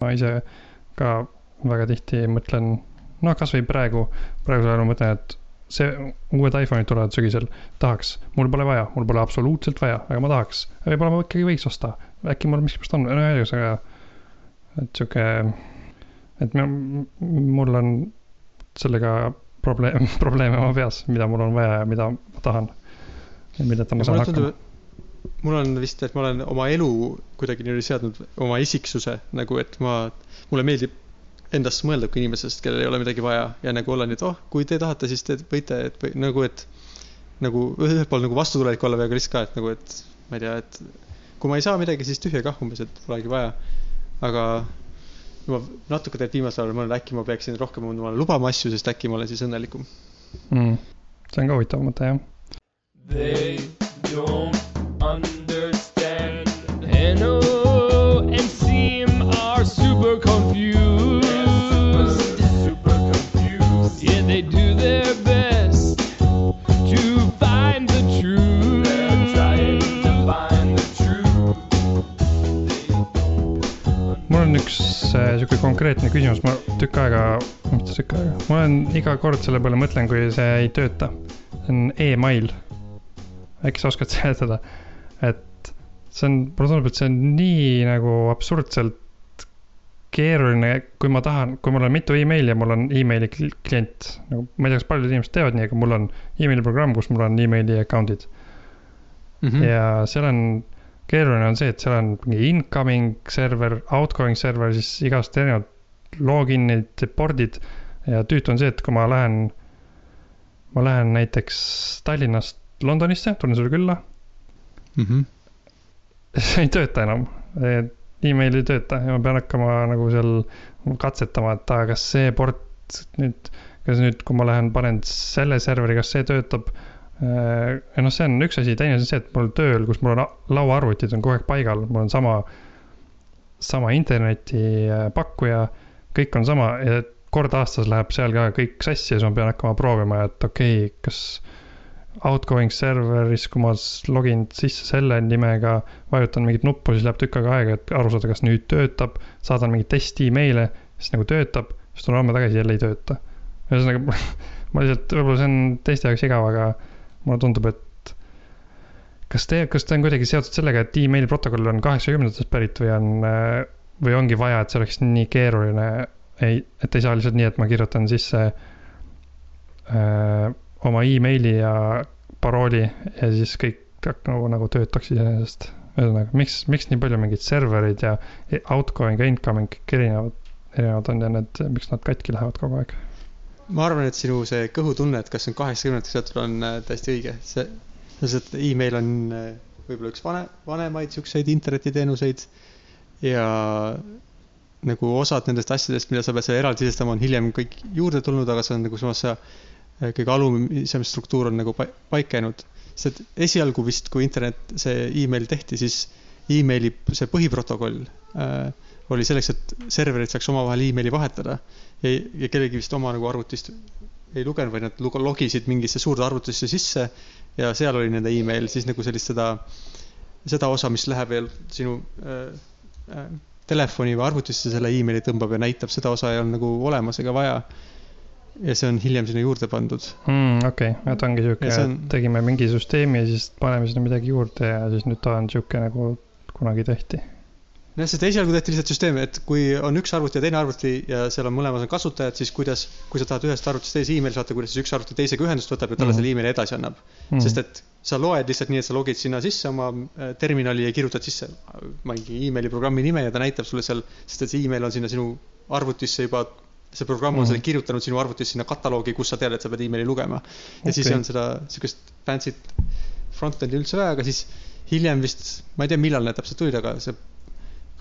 ma ise ka väga tihti mõtlen, noh, kasvõi praegu, praegusel ajal ma mõtlen, et see, uued iPhone'id tulevad sügisel, tahaks, mul pole vaja, mul pole absoluutselt vaja, aga ma tahaks. võib-olla ma ikkagi võiks osta, äkki mul miskipärast on, no ühesõnaga, et sihuke, et mul on sellega probleem, probleeme oma peas, mida mul on vaja ja mida ma tahan. ja milleta ma saan hakkama mul on vist, et ma olen oma elu kuidagi niimoodi seadnud oma isiksuse nagu, et ma, mulle meeldib endast mõelda kui inimesest, kellel ei ole midagi vaja ja nagu olla nii, et oh, kui te tahate, siis te võite, et või, nagu, et nagu ühelt poolt nagu vastutulelik olla, aga lihtsalt ka, et nagu, et ma ei tea, et kui ma ei saa midagi, siis tühja kah umbes, et polegi vaja. aga ma natuke tegelikult viimasel ajal mõtlen, äkki ma peaksin rohkem omale lubama asju, sest äkki ma olen siis õnnelikum mm.. see on ka huvitav mõte, jah. They don't. NO and SEAM are super confused. Super confused. Yeah, they do their best to find the truth. They're trying to find the truth. mul on üks äh, sihuke konkreetne küsimus, ma tükk aega, mitte tükk aega, ma olen iga kord selle peale mõtlen, kui see ei tööta. see on email. äkki sa oskad seletada? et see on, mulle tundub, et see on nii nagu absurdselt keeruline, kui ma tahan, kui mul on mitu emaili ja mul on emaili klient. nagu ma ei tea, kas paljud inimesed teevad nii, aga mul on emaili programm, kus mul on emaili account'id mm. -hmm. ja seal on, keeruline on see, et seal on mingi incoming server, outgoing server, siis igast erinevad login'id, board'id. ja tüütu on see, et kui ma lähen, ma lähen näiteks Tallinnast Londonisse, tulen sulle külla mm. -hmm. See ei tööta enam, email ei tööta ja ma pean hakkama nagu seal katsetama, et aa, kas see port nüüd, kas nüüd, kui ma lähen, panen selle serveri, kas see töötab. ja noh, see on üks asi, teine asi on see, et mul tööl, kus mul on lauaarvutid on kogu aeg paigal, mul on sama, sama internetipakkuja, kõik on sama. Ja kord aastas läheb seal ka kõik sassi ja siis ma pean hakkama proovima, et okei okay,, kas outgoing serveris, kui ma login sisse selle nimega, vajutan mingit nuppu, siis läheb tükk aega aega, et aru saada, kas nüüd töötab, saadan mingeid testi email'e, siis nagu töötab, siis tulen homme tagasi, jälle ei tööta. ühesõnaga ma lihtsalt, võib-olla see on teiste jaoks igav, aga mulle tundub, et kas te, kas ta on kuidagi seotud sellega, et emaili protokoll on kaheksakümnendatest pärit või on, või ongi vaja, et see oleks nii keeruline, ei, et ei saa lihtsalt nii, et ma kirjutan sisse äh, oma emaili ja parooli ja siis kõik nagu, nagu töötaks iseenesest. ühesõnaga, miks, miks nii palju mingeid servereid ja outgoing ja incoming kõik erinevad, erinevad on ja need, miks nad katki lähevad kogu aeg? ma arvan, et sinu see kõhutunne, et kas on kaheksakümnendateks seotud, on äh, täiesti õige. see, sest email on äh, võib-olla üks vane, vanemaid siukseid internetiteenuseid ja nagu osad nendest asjadest, mida sa pead seal eraldi sisestama, on hiljem kõik juurde tulnud, aga see on nagu samas sa kõige alumisem struktuur on nagu paika jäänud. sest esialgu vist, kui internet, see email tehti, siis emaili see põhiprotokoll äh, oli selleks, et serverid saaks omavahel emaili vahetada. ja, ja kellelgi vist oma nagu arvutist ei lugenud, vaid nad logisid mingisse suurde arvutisse sisse ja seal oli nende email, siis nagu sellist seda, seda osa, mis läheb veel sinu äh, äh, telefoni või arvutisse selle emaili tõmbab ja näitab, seda osa ei olnud nagu olemas ega vaja ja see on hiljem sinna juurde pandud mm,. okei okay., et ongi sihuke on..., tegime mingi süsteemi ja siis paneme sinna midagi juurde ja siis nüüd ta on sihuke nagu kunagi tehti. nojah, sest esialgu tehti lihtsalt süsteem, et kui on üks arvuti ja teine arvuti ja seal on mõlemas on kasutajad, siis kuidas, kui sa tahad ühest arvutist teise emaili saata, kuidas siis üks arvuti teisega ühendust võtab ja talle mm selle emaili edasi annab mm. sest et sa loed lihtsalt nii, et sa logid sinna sisse oma äh, terminali ja kirjutad sisse mingi emaili programmi nime ja ta näitab sulle seal, sest et see email on sinna sinu arvutisse juba see programm on mm -hmm. selle kirjutanud sinu arvutis sinna kataloogi, kus sa tead, et sa pead emaili lugema. ja okay. siis olnud seda sihukest fancy't front-end'i üldse vaja, aga siis hiljem vist, ma ei tea, millal need täpselt tulid, aga see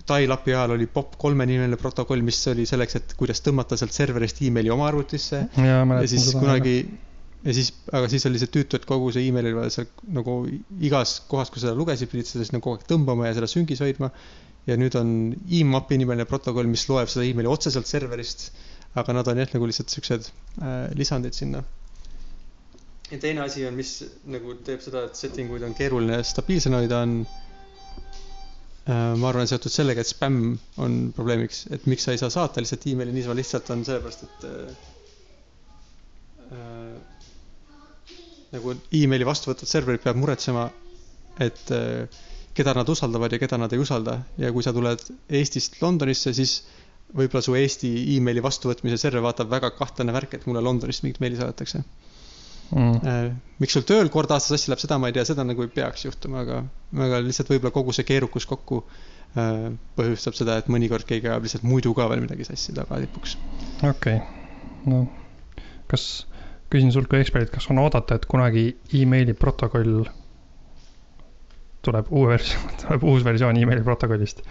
dial-up'i ajal oli POP3 nimeline protokoll, mis oli selleks, et kuidas tõmmata sealt serverist emaili oma arvutisse. ja, ja siis kunagi ja siis, aga siis oli see tüütu, et kogu see email oli seal nagu igas kohas, kus seda lugesid, pidid seda sinna kogu aeg tõmbama ja seda süngis hoidma. ja nüüd on emapi nimeline protokoll, mis loeb seda emaili otseselt serverist aga nad on jah, nagu lihtsalt siuksed äh, lisandid sinna. ja teine asi on, mis nagu teeb seda, et setting uid on keeruline stabiilsena hoida, on ma arvan, seotud sellega, et spämm on probleemiks, et miks sa ei saa saata lihtsalt emaili niisama lihtsalt on sellepärast, et äh, nagu emaili vastuvõtvad serverid peavad muretsema, et äh, keda nad usaldavad ja keda nad ei usalda ja kui sa tuled Eestist Londonisse, siis võib-olla su Eesti emaili vastuvõtmise server vaatab väga kahtlane värk, et mulle Londonist mingit meili saadetakse mm.. Äh, miks sul tööl kord aastas asja läheb, seda ma ei tea, seda nagu ei peaks juhtuma, aga, aga lihtsalt võib-olla kogu see keerukus kokku äh, põhjustab seda, et mõnikord keegi ajab lihtsalt muidu ka veel midagi sassi tagatipuks. okei okay., no kas, küsin sult kui eksperdilt, kas on oodata, et kunagi emaili protokoll tuleb uue versioon, tuleb uus versioon emaili protokollist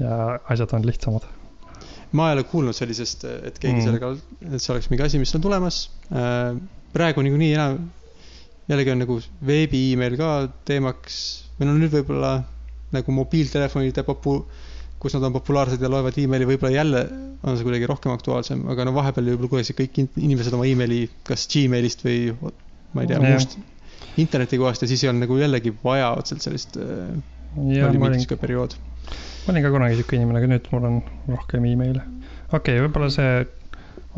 ja asjad on lihtsamad ma ei ole kuulnud sellisest, et keegi mm. sellega, et see oleks mingi asi, mis on tulemas. Äh, praegu niikuinii enam, jällegi on nagu veebi email ka teemaks, meil on nüüd võib-olla nagu mobiiltelefonide popu-, kus nad on populaarsed ja loevad emaili, võib-olla jälle on see kuidagi rohkem aktuaalsem, aga no vahepeal võib-olla kuidagi kõik inimesed oma emaili kas Gmailist või ma ei tea, muust internetikohast ja siis ei olnud nagu jällegi vaja otseselt sellist. Oli mingi sihuke periood. Ma olin ka kunagi sihuke inimene, aga nüüd mul on rohkem email'e. okei okay,, võib-olla see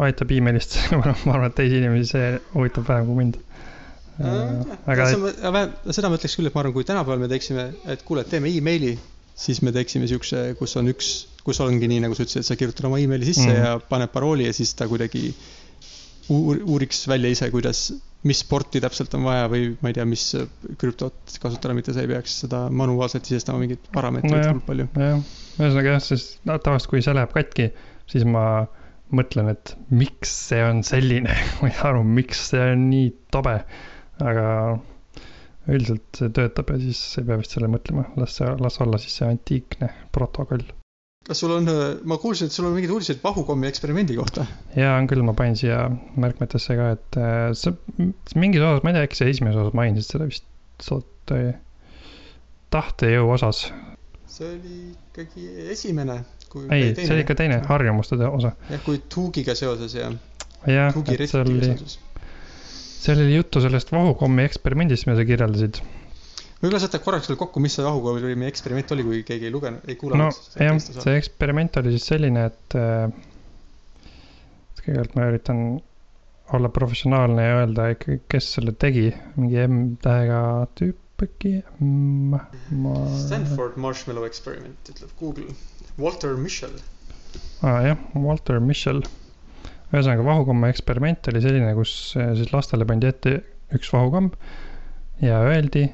aitab emailist ma arvan, et teisi inimesi see huvitab vähem kui mind aga et... seda ma ütleks küll, et ma arvan, kui tänapäeval me teeksime, et kuule, teeme emaili, siis me teeksime siukse, kus on üks, kus ongi nii, nagu sa ütlesid, et sa kirjutad oma emaili sisse mm. ja paned parooli ja siis ta kuidagi uuriks välja ise, kuidas, mis porti täpselt on vaja või ma ei tea, mis krüptot kasutada, mitte sa ei peaks seda manuaalselt sisestama mingeid parameetreid no hullult palju. ühesõnaga jah, siis no, tavaliselt kui see läheb katki, siis ma mõtlen, et miks see on selline ma ei saa aru, miks see on nii tobe. aga üldiselt see töötab ja siis ei pea vist selle mõtlema, las see, las olla siis see antiikne protokoll. Kas sul on, ma kuulsin, et sul on mingeid uudiseid Vahukommi eksperimendi kohta? jaa, on küll, ma panin siia märkmetesse ka, et äh, sa mingis osas, ma ei tea, äkki sa esimeses osas mainisid seda vist, tahtejõu osas. see oli ikkagi esimene ei, see oli ikka teine, harjumuste osa. jah, kui Tuugiga seoses ja. jah, et see oli, seal oli juttu sellest vahukommi eksperimendist, mida sa kirjeldasid. Võib-olla sa võtad korraks veel kokku, mis see vahukommi eksperiment oli, kui keegi ei lugenud, ei kuulanud. no jah, see eksperiment oli siis selline, et äh, kõigepealt ma üritan olla professionaalne ja öelda ikkagi, kes selle tegi, mingi M-tähega tüüp äkki, ma. Stanford Marshmallow Experiment, ütleb Google Walter Mischel. aa ah, jah, Walter Mischel. ühesõnaga vahukomma eksperiment oli selline, kus eh, siis lastele pandi ette üks vahukomm ja öeldi,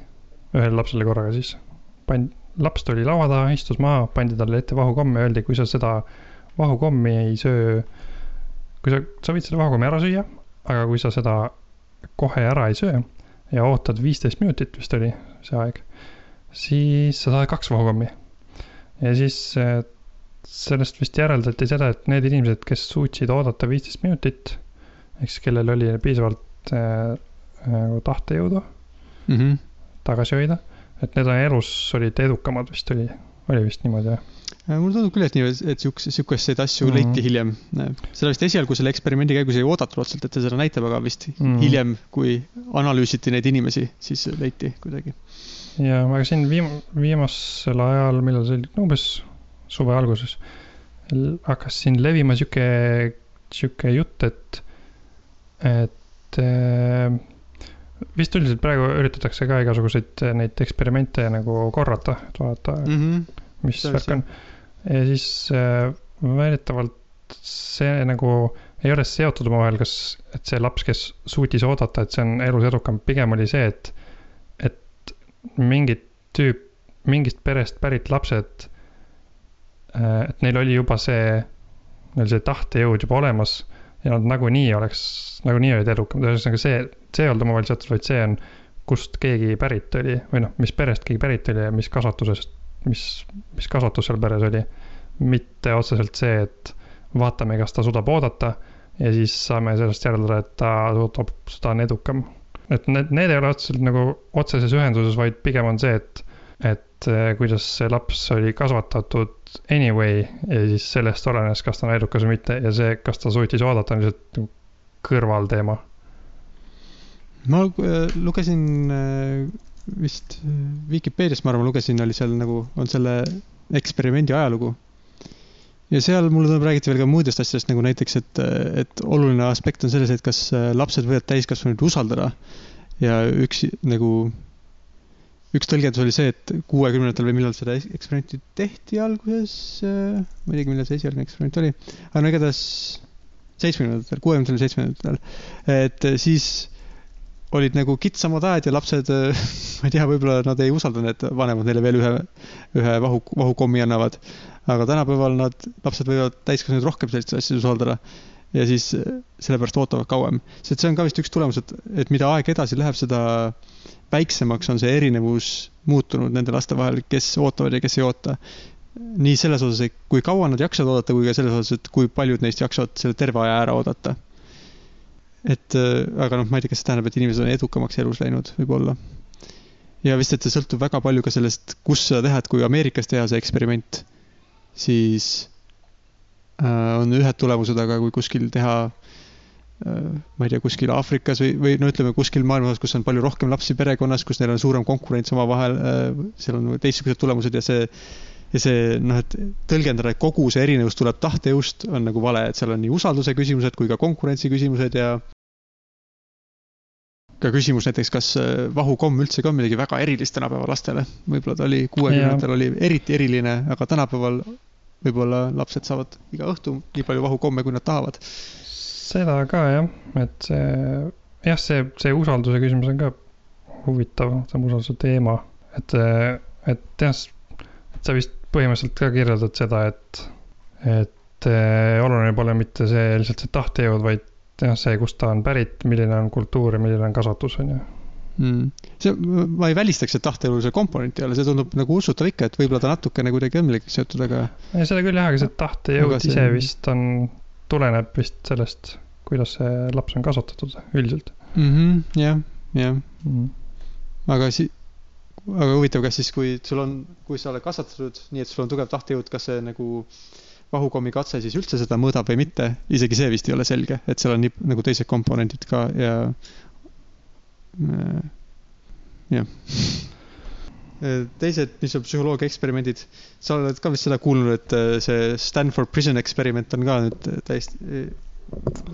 ühele lapsele korraga siis, pandi, laps tuli laua taha, istus maha, pandi talle ette vahukomm ja öeldi, kui sa seda vahukommi ei söö, kui sa, sa võid selle vahukommi ära süüa, aga kui sa seda kohe ära ei söö ja ootad viisteist minutit vist oli see aeg, siis sa saad kaks vahukommi. ja siis sellest vist järeldati seda, et need inimesed, kes suutsid oodata viisteist minutit, ehk siis kellel oli piisavalt äh, nagu tahtejõudu mm -hmm. Tagasi hoida, et need on elus olid edukamad vist oli, oli vist niimoodi jah? Äh, mulle tundub küll, et nii, et siukse, siukeseid asju mm -hmm. leiti hiljem. seda vist esialgu selle eksperimendi käigus ei oodatud otseselt, et ta seda näitab, aga vist mm -hmm. hiljem, kui analüüsiti neid inimesi, siis leiti kuidagi. ja, aga siin viim-, viimasel ajal, millal see oli, umbes suve alguses hakkas siin levima sihuke, sihuke jutt, et, et äh, vist üldiselt praegu üritatakse ka igasuguseid neid eksperimente nagu korrata, et vaadata mm, -hmm. mis värk on. ja siis äh, väidetavalt see nagu ei ole seotud omavahel, kas, et see laps, kes suutis oodata, et see on elus edukam, pigem oli see, et, et mingit tüüp, mingist perest pärit lapsed Äh, et neil oli juba see, neil see tahtejõud juba olemas ja nad nagunii oleks, nagunii olid edukamad, ühesõnaga see, see ei olnud omavahel seotud, vaid see on, kust keegi pärit oli või noh, mis perest keegi pärit oli ja mis kasvatusest, mis, mis kasvatus seal peres oli. mitte otseselt see, et vaatame, kas ta suudab oodata ja siis saame sellest järeldada, et ta suudab, ta on edukam. et need, need ei ole otseselt nagu otseses ühenduses, vaid pigem on see, et, et eh, kuidas see laps oli kasvatatud anyway ja siis sellest olenes, kas ta on edukas või mitte ja see, kas ta suutis oodata, on lihtsalt nagu kõrvalteema. ma äh, lugesin äh, vist Vikipeediast, ma arvan, lugesin, oli seal nagu, on selle eksperimendi ajalugu. ja seal mulle tundub, räägiti veel ka muudest asjadest, nagu näiteks, et, et oluline aspekt on selles, et kas lapsed võivad täiskasvanuid usaldada. ja üks nagu üks tõlgendus oli see, et kuuekümnendatel või millal seda eksperimenti tehti alguses, äh, ma ei teagi, millal see esialgne eksperiment oli, aga no igatahes seitsmekümnendatel, kuuekümnendatel, seitsmekümnendatel, et siis olid nagu kitsamad ajad ja lapsed, äh, ma ei tea, võib-olla nad ei usaldanud, et vanemad neile veel ühe, ühe vahu, vahukommi annavad. aga tänapäeval nad, lapsed võivad täiskasvanuid rohkem sellistes asjades usaldada ja siis äh, sellepärast ootavad kauem. sest see on ka vist üks tulemus, et, et mida aeg edasi läheb, seda väiksemaks on see erinevus muutunud nende laste vahel, kes ootavad ja kes ei oota. nii selles osas, et kui kaua nad jaksavad oodata, kui ka selles osas, et kui paljud neist jaksavad selle terve aja ära oodata. et äh, aga noh, ma ei tea, kas see tähendab, et inimesed on edukamaks elus läinud, võib-olla. ja vist, et see sõltub väga palju ka sellest, kus seda teha, et kui Ameerikas teha see eksperiment, siis äh, on ühed tulemused, aga kui kuskil teha Äh, ma ei tea, kuskil Aafrikas või, või no ütleme, kuskil maailmas, kus on palju rohkem lapsi perekonnas, kus neil on suurem konkurents omavahel, äh, seal on teistsugused tulemused ja see, ja see noh, et tõlgendada, et kogu see erinevus tuleb tahtejõust, on nagu vale, et seal on nii usalduse küsimused kui ka konkurentsi küsimused ja ka küsimus näiteks, kas äh, vahukomm üldse ka on midagi väga erilist tänapäeva lastele. võib-olla ta oli kuuekümnendatel oli eriti eriline, aga tänapäeval võib-olla lapsed saavad iga õhtu nii palju vahukomme, kui nad tahavad seda ka jah, et see, jah, see, see usalduse küsimus on ka huvitav, see usalduse teema, et, et jah, sa vist põhimõtteliselt ka kirjeldad seda, et, et eh, oluline pole mitte see lihtsalt see tahtejõud, vaid jah, see, kust ta on pärit, milline on kultuur ja milline on kasvatus, on ju mm.. see, ma ei välistaks, et tahteelulise komponenti ei ole, see tundub nagu usutav ikka, et võib-olla ta natukene kuidagi millegagi seotud, aga. seda küll jah, aga see tahtejõud ise vist on tuleneb vist sellest, kuidas see laps on kasvatatud üldiselt -hmm,. jah, jah. -hmm. aga si-, aga huvitav, kas siis, kui sul on, kui sa oled kasvatatud nii, et sul on tugev tahtejõud, kas see nagu vahukommi katse siis üldse seda mõõdab või mitte, isegi see vist ei ole selge, et seal on nii nagu teised komponendid ka ja äh, jah teised niisugused psühholoogia eksperimendid, sa oled ka vist seda kuulnud, et äh, see Stanford Prison eksperiment on ka nüüd täiesti äh,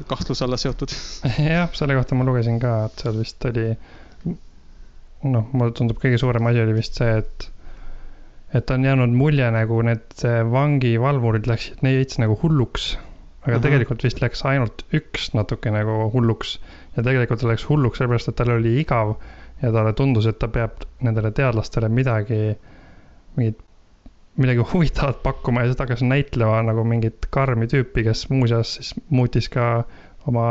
kahtluse alla seotud. jah, selle kohta ma lugesin ka, et seal vist oli, noh, mulle tundub kõige suurem asi oli vist see, et et on jäänud mulje, nagu need vangivalvurid läksid veits nagu hulluks. aga Aha. tegelikult vist läks ainult üks natuke nagu hulluks ja tegelikult ta läks hulluks sellepärast, et tal oli igav ja talle tundus, et ta peab nendele teadlastele midagi, mingit, midagi huvitavat pakkuma ja ta hakkas näitlema nagu mingit karmi tüüpi, kes muuseas siis muutis ka oma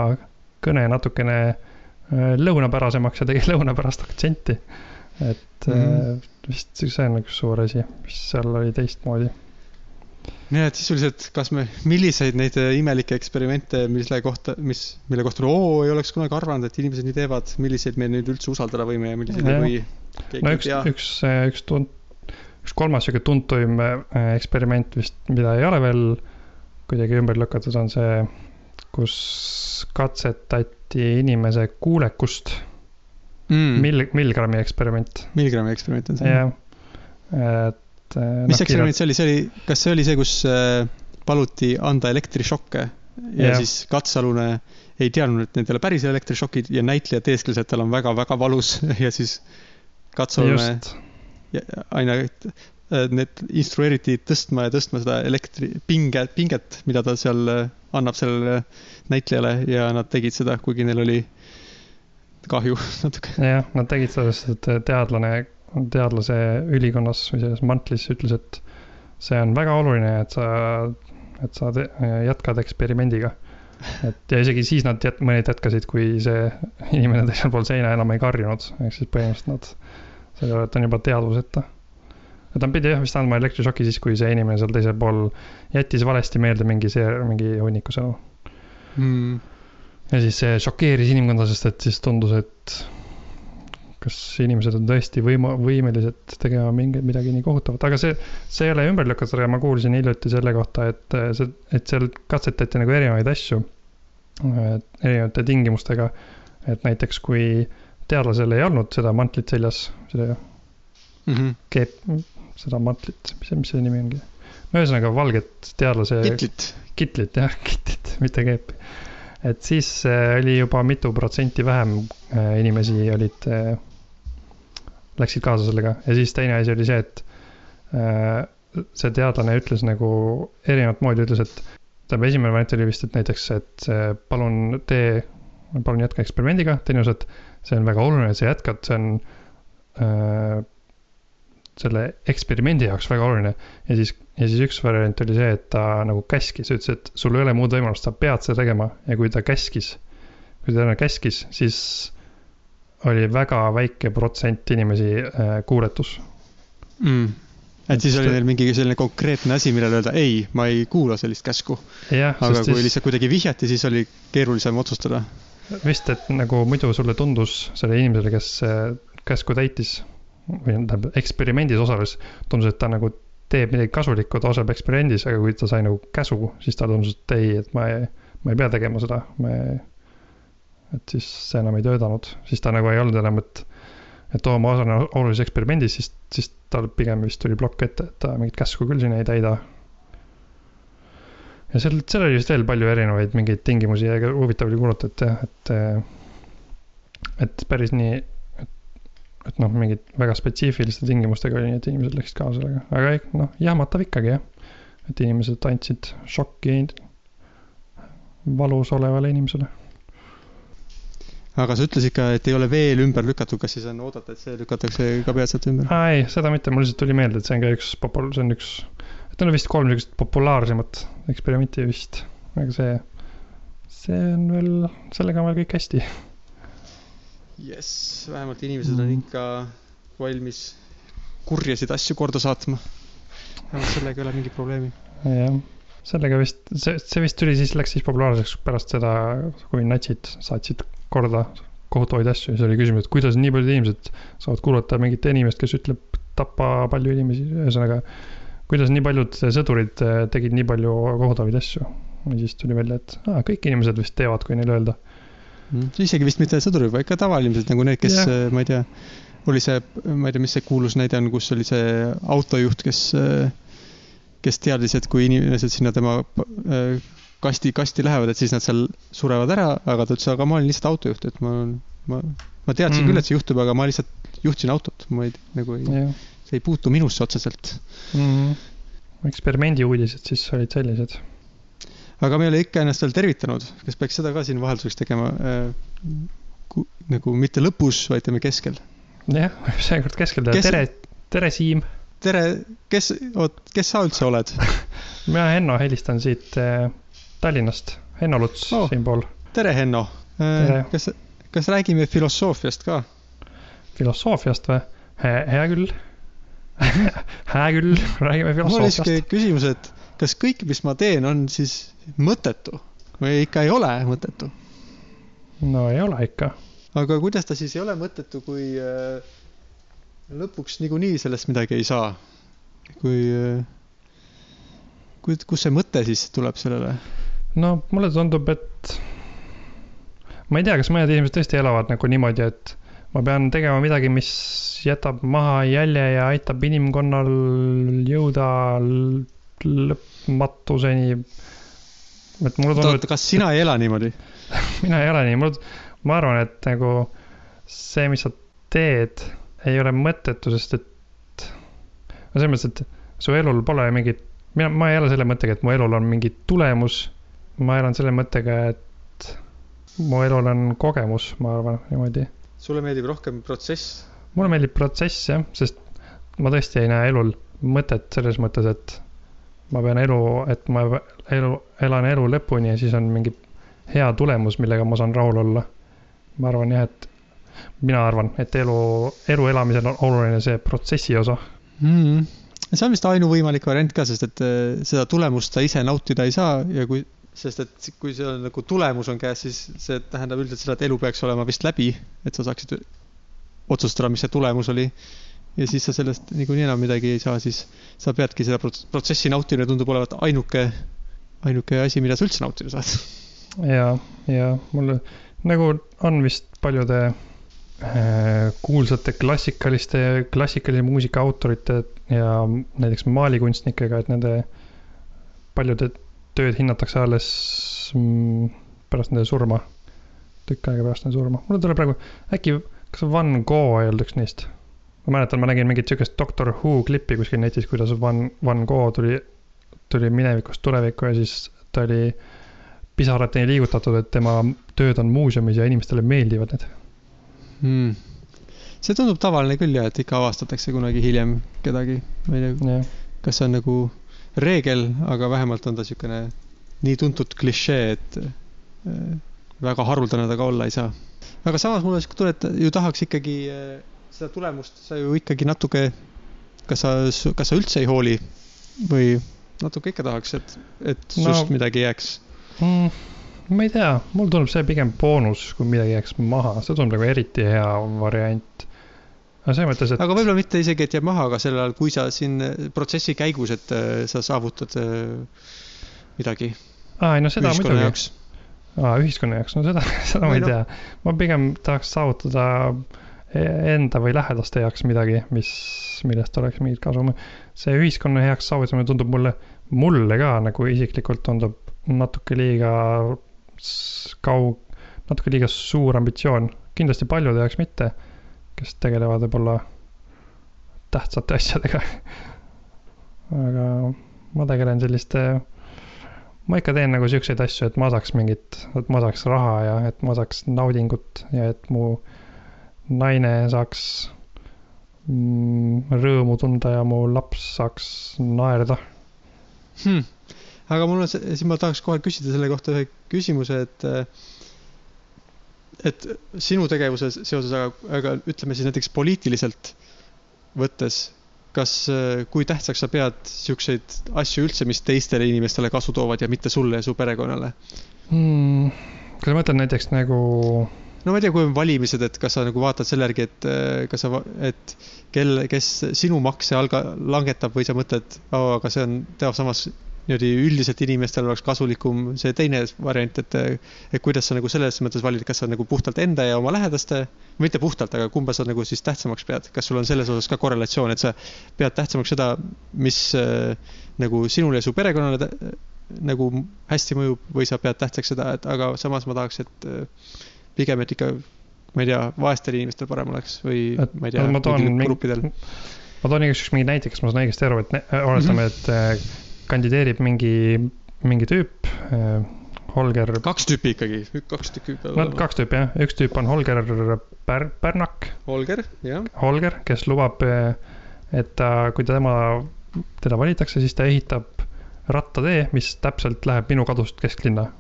kõne natukene äh, lõunapärasemaks ja tegi lõunapärast aktsenti. et mm vist see on üks suur asi, mis seal oli teistmoodi nii et sisuliselt, kas me, milliseid neid äh, imelikke eksperimente, mille kohta, mis, mille kohta oo ei oleks kunagi arvanud, et inimesed nii teevad, milliseid me nüüd üldse usaldada võime ja milliseid ei või? no üks, üks, üks tunt-, üks kolmas sihuke tuntuim äh, eksperiment vist, mida ei ole veel kuidagi ümber lükatud, on see, kus katsetati inimese kuulekust mm.. Mill-, milligrammi eksperiment. milligrammi eksperiment on see? jah, et et. Äh, mis eksperiment see oli, see oli, kas see oli see, kus äh, paluti anda elektrišokke ja yeah. siis katsealune ei teadnud, et need ei ole päris elektrišokid ja näitleja teeskles, et tal on väga-väga valus ja siis katsealune aina äh, need instrueeriti tõstma ja tõstma seda elektri, pinge, pinget, mida ta seal annab sellele näitlejale ja nad tegid seda, kuigi neil oli kahju natuke. jah, nad tegid seda, sest et teadlane teadlase ülikonnas või selles mantlis ütles, et see on väga oluline, et sa, et sa te, jätkad eksperimendiga. et ja isegi siis nad jät-, mõned jätkasid, kui see inimene teisel pool seina enam ei karjunud, ehk siis põhimõtteliselt nad, selle võrra, et on juba teadvuseta. ta pidi jah vist andma elektrišoki siis, kui see inimene seal teisel pool jättis valesti meelde mingi see, mingi hunniku sõnu mm.. ja siis see šokeeris inimkonda, sest et siis tundus, et kas inimesed on tõesti võima-, võimelised tegema mingi, midagi nii kohutavat, aga see, see ei ole ümber lükatud, aga ma kuulsin hiljuti selle kohta, et see, et seal katsetati nagu erinevaid asju. erinevate tingimustega, et näiteks kui teadlasel ei olnud seda mantlit seljas, seda mm -hmm. keep, seda mantlit, mis, mis see nimi ongi? ühesõnaga valget teadlase kitlit. kitlit jah, kitlit, mitte keepi. et siis äh, oli juba mitu protsenti vähem äh, inimesi olid läksid kaasa sellega. Ja siis teine asi oli see, et äh, see teadlane ütles nagu erinevat moodi, ütles, et tähendab, esimene variant oli vist, et näiteks, et äh, palun tee, palun jätka eksperimendiga, teine osa, et see on väga oluline, et sa jätkad, see on äh, selle eksperimendi jaoks väga oluline. Ja siis, ja siis üks variant oli see, et ta nagu käskis, ütles, et sul ei ole muud võimalust, sa pead seda tegema. Ja kui ta käskis, kui ta käskis, siis oli väga väike protsent inimesi äh, kuuletus. mm.. et siis oli neil mingi selline konkreetne asi, millele öelda ei, ma ei kuula sellist käsku. aga kui siis lihtsalt kuidagi vihjati, siis oli keerulisem otsustada. vist, et nagu muidu sulle tundus sellele inimesele, kes äh, käsku täitis või tähendab eksperimendis osales, tundus, et ta nagu teeb midagi kasulikku, ta osaleb eksperimendis, aga kui ta sai nagu käsu, siis talle tundus, et ei, et ma ei, ma ei pea tegema seda, ma ei, et siis see enam ei töötanud, siis ta nagu ei olnud enam, et et oo, ma osalen olulises eksperimendis, siis, siis tal pigem vist tuli plokk ette, et ta mingit käsku küll siin ei täida. ja seal, seal oli vist veel palju erinevaid mingeid tingimusi ja huvitav oli kuulata, et jah, et et päris nii, et, et noh, mingid väga spetsiifiliste tingimustega oli, et inimesed läksid kaasa sellega, aga noh, jahmatav ikkagi jah. et inimesed andsid šokki valus olevale inimesele. Aga sa ütlesid ka, et ei ole veel ümber lükatud, kas siis on oodata, et see lükatakse ka peatselt ümber? aa ei, seda mitte, mul lihtsalt tuli meelde, et see on ka üks popul-, see on üks, et on vist kolm niisugust populaarsemat eksperimenti vist, aga see, see on veel, sellega on veel kõik hästi. jess, vähemalt inimesed on Mm. ikka valmis kurjasid asju korda saatma. vähemalt sellega ei ole mingit probleemi. jah, sellega vist, see, see vist tuli siis, läks siis populaarseks pärast seda, kui natsid saatsid korda kohutavaid asju ja siis oli küsimus, et kuidas nii paljud inimesed saavad kuulata mingit inimest, kes ütleb tappa palju inimesi, ühesõnaga. kuidas nii paljud sõdurid eh, tegid nii palju kohutavaid asju ja siis tuli välja, et aa, kõik inimesed vist teevad, kui neile öelda. isegi vist mitte sõdurid, vaid ka tavainimesed nagu need, kes Jah., ma ei tea, oli see, ma ei tea, mis see kuulus näide on, kus oli see autojuht, kes, kes teadis, et kui inimesed sinna tema äh, kasti, kasti lähevad, et siis nad seal surevad ära, aga ta ütles, aga ma olin lihtsalt autojuht, et ma, ma, ma teadsin mm. Mhm. küll, et see juhtub, aga ma lihtsalt juhtisin autot, ma ei, nagu ei, see ei puutu minusse otseselt. mm -hmm. eksperimendi uudised siis olid sellised. aga me ei ole ikka ennast veel tervitanud, kas peaks seda ka siin vahelduseks tegema äh,? nagu mitte lõpus, vaid teeme keskel. jah, seekord keskel teha, Kes- tere, tere Siim. tere, kes, oot, kes sa üldse oled? mina, Henno, helistan siit äh, Tallinnast, Henno Luts Oh. siinpool, tere, Henno. Tere. kas, kas räägime filosoofiast ka? filosoofiast või? hea küll. hea küll, räägime mul oli siuke filosoofiast. küsimus, et kas kõik, mis ma teen, on siis mõttetu või ikka ei ole mõttetu? no ei ole ikka. aga kuidas ta siis ei ole mõttetu, kui äh, lõpuks niikuinii sellest midagi ei saa? kui kui, kust see mõte siis tuleb sellele? no mulle tundub, et ma ei tea, kas mõned inimesed tõesti elavad nagu niimoodi, et ma pean tegema midagi, mis jätab maha jälje ja aitab inimkonnal jõuda lõpmatuseni. et mulle tundub, oota, kas sina ei ela niimoodi? mina ei ole nii, mul, ma arvan, et nagu see, mis sa teed, ei ole mõttetu, sest et no selles mõttes, et su elul pole mingit, mina, ma ei ela selle mõttega, et mu elul on mingi tulemus. ma elan selle mõttega, et mu elul on kogemus, ma arvan niimoodi. sulle meeldib rohkem protsess? mulle meeldib protsess jah, sest ma tõesti ei näe elul mõtet selles mõttes, et ma pean elu, et ma elu, elan elu lõpuni ja siis on mingi hea tulemus, millega ma saan rahul olla. ma arvan jah, et mina arvan, et elu, elu elamisel on oluline see protsessi osa. mm.. see on vist ainuvõimalik variant ka, sest et äh, seda tulemust sa ise nautida ei saa ja kui, sest et kui see on nagu tulemus on käes, siis see tähendab üldiselt seda, et elu peaks olema vist läbi, et sa saaksid otsustada, mis see tulemus oli. ja siis sa sellest niikuinii enam midagi ei saa, siis sa peadki seda prots- protsessi nautimine tundub olevat ainuke, ainuke asi, mida sa üldse nautida saad. ja, ja mulle nagu on vist paljude kuulsate klassikaliste, klassikalise muusika autorite ja näiteks maalikunstnikega, et nende paljude tööd hinnatakse alles mm, pärast nende surma. tükk aega pärast nende surma. mulle tuleb praegu, äkki, kas Van Gogh ei olnud üks neist? ma mäletan, ma nägin mingit sihukest Doctor Who klippi kuskil netis, kuidas Van, Van Gogh tuli, tuli minevikust tulevikku ja siis ta oli pisarateni liigutatud, et tema tööd on muuseumis ja inimestele meeldivad need hmm.. see tundub tavaline küll jah, et ikka avastatakse kunagi hiljem kedagi, ma ei tea, kas see on nagu reegel, aga vähemalt on ta niisugune nii tuntud klišee, et äh, väga haruldane ta ka olla ei saa. aga samas mulle tunne, et ju tahaks ikkagi äh, seda tulemust sa ju ikkagi natuke, kas sa, kas sa üldse ei hooli või natuke ikka tahaks, et, et no, midagi jääks mm,? Ma ei tea, mulle tundub see pigem boonus, kui midagi jääks maha, see tundub nagu eriti hea variant. aga selles mõttes, et. aga võib-olla mitte isegi, et jääb maha, aga sel ajal, kui sa siin protsessi käigus, et äh, sa saavutad äh, midagi. aa, ei no seda muidugi. aa, ühiskonna jaoks, no seda, seda ma ei no. tea. ma pigem tahaks saavutada e-, enda või lähedaste jaoks midagi, mis, millest oleks mingit kasu. see ühiskonna heaks saavutamine tundub mulle, mulle ka nagu isiklikult tundub natuke liiga kaug-, natuke liiga suur ambitsioon. kindlasti paljude jaoks mitte, kes tegelevad võib-olla tähtsate asjadega. Aga ma tegelen selliste, ma ikka teen nagu siukseid asju, et ma saaks mingit, et ma saaks raha ja et ma saaks naudingut ja et mu naine saaks mm, rõõmu tunda ja mu laps saaks naerda. Hmm. Aga mul on see, siis ma tahaks kohe küsida selle kohta ühe küsimuse, et et sinu tegevuse seoses, aga, aga ütleme siis näiteks poliitiliselt võttes, kas, kui tähtsaks sa pead siukseid asju üldse, mis teistele inimestele kasu toovad ja mitte sulle ja su perekonnale hmm,? kas sa mõtled näiteks nagu? no ma ei tea, kui on valimised, et kas sa nagu vaatad selle järgi, et kas sa, et kel, kes sinu makse alga-, langetab või sa mõtled oh,, aga see on, teab samas niimoodi üldiselt inimestel oleks kasulikum see teine variant, et, et kuidas sa nagu selles mõttes valid, kas sa nagu puhtalt enda ja oma lähedaste, mitte puhtalt, aga kumba sa nagu siis tähtsamaks pead, kas sul on selles osas ka korrelatsioon, et sa pead tähtsamaks seda, mis äh, nagu sinule ja su perekonnale nagu hästi mõjub või sa pead tähtsaks seda, et aga samas ma tahaks, et äh, pigem, et ikka ma ei tea, vaestel inimestel parem oleks või et, ma ei tea, mingil gruppidel. ma toon igaks juhuks mingi näite, kas ma saan õigesti aru, et oletame, et äh, kandideerib mingi, mingi tüüp äh,, Holger. kaks tüüpi ikkagi, kaks tükki peab olema. no kaks tüüpi jah, üks tüüp on Holger Pär-, Pärnak. Holger, jah. Holger, kes lubab, äh, et ta, kui tema, teda valitakse, siis ta ehitab rattatee, mis täpselt läheb minu kadust kesklinna.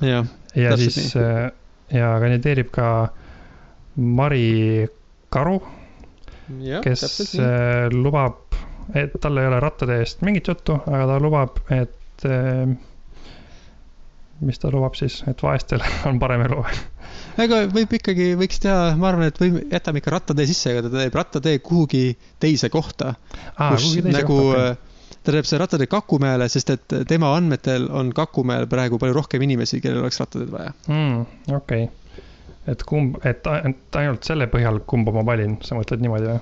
ja, ja siis nii. Äh, ja kandideerib ka Mari Karu, kes äh, lubab et tal ei ole rattatee eest mingit juttu, aga ta lubab, et eh, mis ta lubab siis, et vaestel on parem elu aga võib ikkagi, võiks teha, ma arvan, et või jätame ikka rattatee sisse, aga ta teeb rattatee kuhugi teise kohta. kus nagu okay. ta teeb selle rattatee Kakumäele, sest et tema andmetel on Kakumäel praegu palju rohkem inimesi, kellel oleks rattateed vaja mm,. okei okay., et kumb, et ainult selle põhjal, kumba ma valin, sa mõtled niimoodi või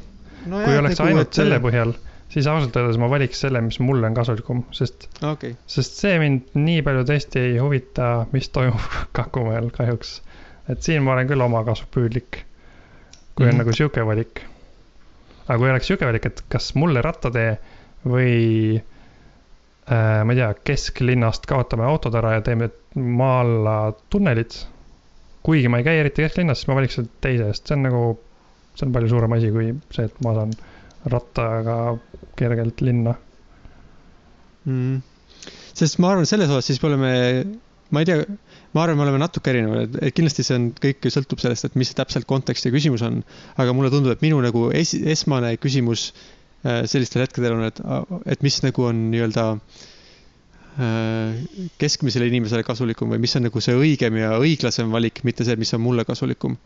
no? kui jah, oleks nagu, ainult selle põhjal siis ausalt öeldes ma valiks selle, mis mulle on kasulikum, sest okay., sest see mind nii palju tõesti ei huvita, mis toimub Kakumäel kahjuks. et siin ma olen küll omakasupüüdlik, kui mm on mhm. nagu sihuke valik. aga kui oleks sihuke valik, et kas mulle rattatee või äh, ma ei tea, kesklinnast kaotame autod ära ja teeme maa alla tunnelid. kuigi ma ei käi eriti kesklinnas, siis ma valiks selle teise, sest see on nagu, see on palju suurem asi kui see, et ma saan rattaga kergelt linna mm.. sest ma arvan, selles osas siis me oleme, ma ei tea, ma arvan, me oleme natuke erinevad, et kindlasti see on, kõik sõltub sellest, et mis täpselt kontekst ja küsimus on. aga mulle tundub, et minu nagu es, esmane küsimus äh, sellistel hetkedel on, et, et mis nagu on nii-öelda äh, keskmisele inimesele kasulikum või mis on nagu see õigem ja õiglasem valik, mitte see, mis on mulle kasulikum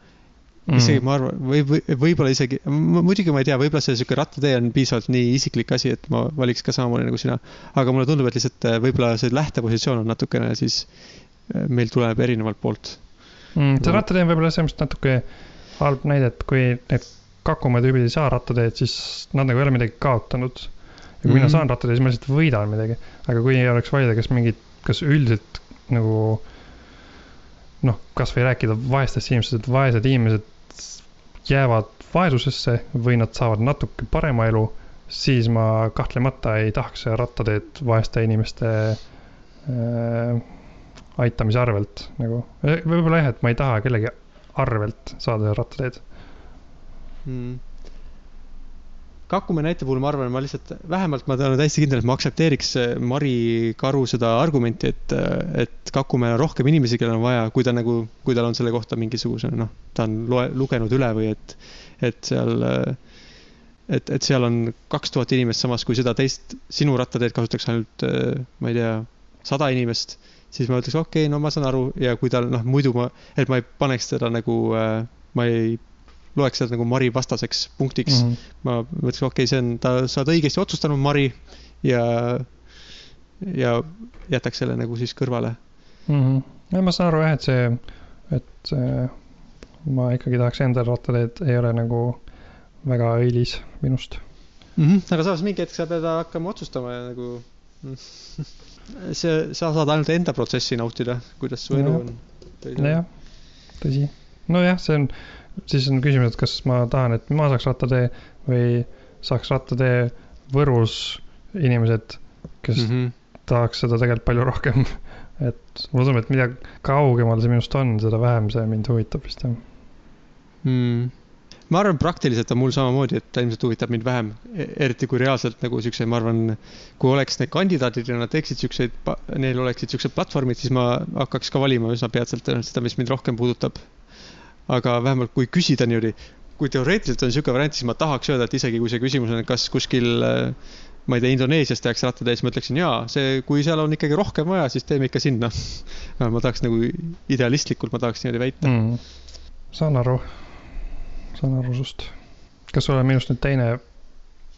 mm.. isegi ma arvan, või, või võib-olla isegi, muidugi ma ei tea, võib-olla see sihuke rattatee on piisavalt nii isiklik asi, et ma valiks ka samamoodi nagu sina. aga mulle tundub, et lihtsalt äh, võib-olla see lähtepositsioon on natukene siis, äh, meil tuleb erinevalt poolt mm,. see rattatee on võib-olla selles mõttes natuke halb näide, et kui need Kakumäe tüübid ei saa rattateed, siis nad nagu ei ole midagi kaotanud. ja kui mm -hmm. mina Mhm. saan rattateed, siis ma lihtsalt võidan midagi. aga kui oleks valida, kas mingid, kas üldiselt nagu noh, kasvõi rääkida vaestest inimestest, et vaesed inimesed jäävad vaesusesse või nad saavad natuke parema elu, siis ma kahtlemata ei tahaks rattateed vaeste inimeste äh, aitamise arvelt nagu. võib-olla jah, et ma ei taha kellegi arvelt saada rattateed. mm.. Kakumäe näite puhul ma arvan, ma lihtsalt, vähemalt ma olen täiesti kindel, et ma aktsepteeriks äh, Mari Karu seda argumenti, et, et Kakumäel on rohkem inimesi, kellel on vaja, kui ta nagu, kui tal on selle kohta mingisuguse noh, ta on loe, lugenud üle või et, et seal, et, et seal on kaks tuhat inimest, samas kui seda teist, sinu rattateed kasutaks ainult, ma ei tea, sada inimest, siis ma ütleks, okei okay,, no ma saan aru. Ja kui tal noh, muidu ma, et ma ei paneks teda nagu, ma ei loeks seda nagu Mari vastaseks punktiks mm. -hmm. ma mõtlesin, okei okay,, see on, ta, sa oled õigesti otsustanud, Mari, ja, ja jätaks selle nagu siis kõrvale. Mhm. ja ma saan aru jah, et see, et äh, ma ikkagi tahaks endal rattateed, ei ole nagu väga õilis minust. mm. -hmm. aga samas mingi hetk sa pead hakkama otsustama ja nagu see, sa saad ainult enda protsessi nautida, kuidas su elu Nojah. on. nojah, tõsi. nojah, see on, siis on küsimus, et kas ma tahan, et ma saaks rattatee või saaks rattatee Võrus inimesed, kes mm. -hmm. tahaks seda tegelikult palju rohkem. et mulle tundub, et mida kaugemal see minust on, seda vähem see mind huvitab vist jah. mm.. ma arvan, praktiliselt on mul samamoodi, et ta ilmselt huvitab mind vähem, eriti kui reaalselt nagu siukse, ma arvan, kui oleks need kandidaadid ja nad teeksid siukseid, neil oleksid siuksed platvormid, siis ma hakkaks ka valima üsna peatselt tõenäoliselt seda, mis mind rohkem puudutab. Aga vähemalt kui küsida niimoodi, kui teoreetiliselt on siuke variant, siis ma tahaks öelda, et isegi kui see küsimus on, kas kuskil ma ei tea, Indoneesias tehakse rattateed, siis ma ütleksin jaa, see, kui seal on ikkagi rohkem vaja, siis teeme ikka sinna. ma tahaks nagu idealistlikult, ma tahaks niimoodi väita. mm.. saan aru, saan aru sust. kas sul on minust nüüd teine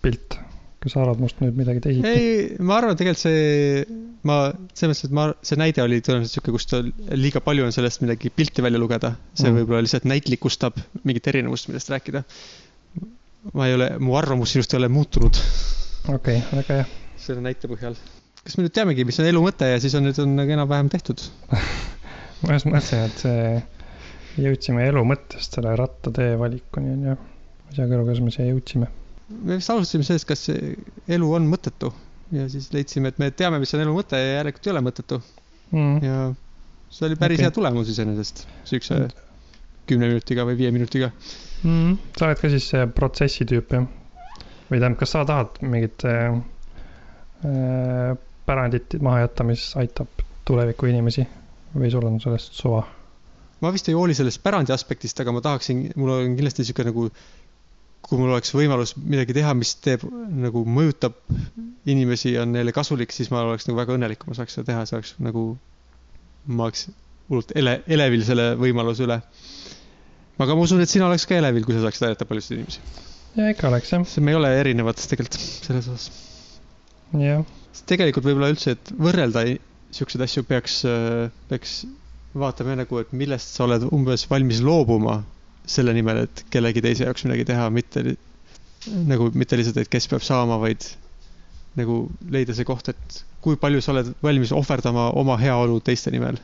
pilt, kas sa arvad must nüüd midagi teisiti? ei, ma arvan, tegelikult see, ma, selles mõttes, et ma, see näide oli tõenäoliselt sihuke, kus ta liiga palju on sellest midagi pilti välja lugeda. see Mm. võib-olla lihtsalt näitlikustab mingit erinevust, millest rääkida. ma ei ole, mu arvamus sinust ei ole muutunud okei okay,, väga hea. selle näite põhjal. kas me nüüd teamegi, mis on elu mõte ja siis on nüüd on nagu enam-vähem tehtud? ma just mõtlesin, et see, jõudsime elu mõttest selle rattatee valikuni on ju. ma ei saagi aru, kuidas me siia jõudsime. Me vist alustasime sellest, kas elu on mõttetu ja siis leidsime, et me teame, mis on elu mõte ja järelikult ei ole mõttetu Mm. ja see oli päris okay. hea tulemus iseenesest, siukse kümne minutiga või viie minutiga. Mm. sa oled ka siis see protsessi tüüp jah? või tähendab, kas sa tahad mingit äh, äh, pärandit maha jätta, mis aitab tuleviku inimesi või sul on sellest suva? ma vist ei hooli sellest pärandi aspektist, aga ma tahaksin, mul on kindlasti sihuke nagu, kui mul oleks võimalus midagi teha, mis teeb nagu mõjutab inimesi ja on neile kasulik, siis ma oleks nagu väga õnnelik, kui ma saaks seda teha, see oleks nagu, ma oleks hullult ele-, elevil selle võimaluse üle. aga ma usun, et sina oleks ka elevil, kui sa saaksid aidata paljusid inimesi. ja ikka oleks jah, me ei ole erinevad tegelikult selles osas. jah. tegelikult võib-olla üldse, et võrrelda siukseid asju peaks, peaks vaatama nagu, et millest sa oled umbes valmis loobuma selle nimel, et kellegi teise jaoks midagi teha, mitte nagu mitte lihtsalt, et kes peab saama, vaid nagu leida see koht, et kui palju sa oled valmis ohverdama oma heaolu teiste nimel.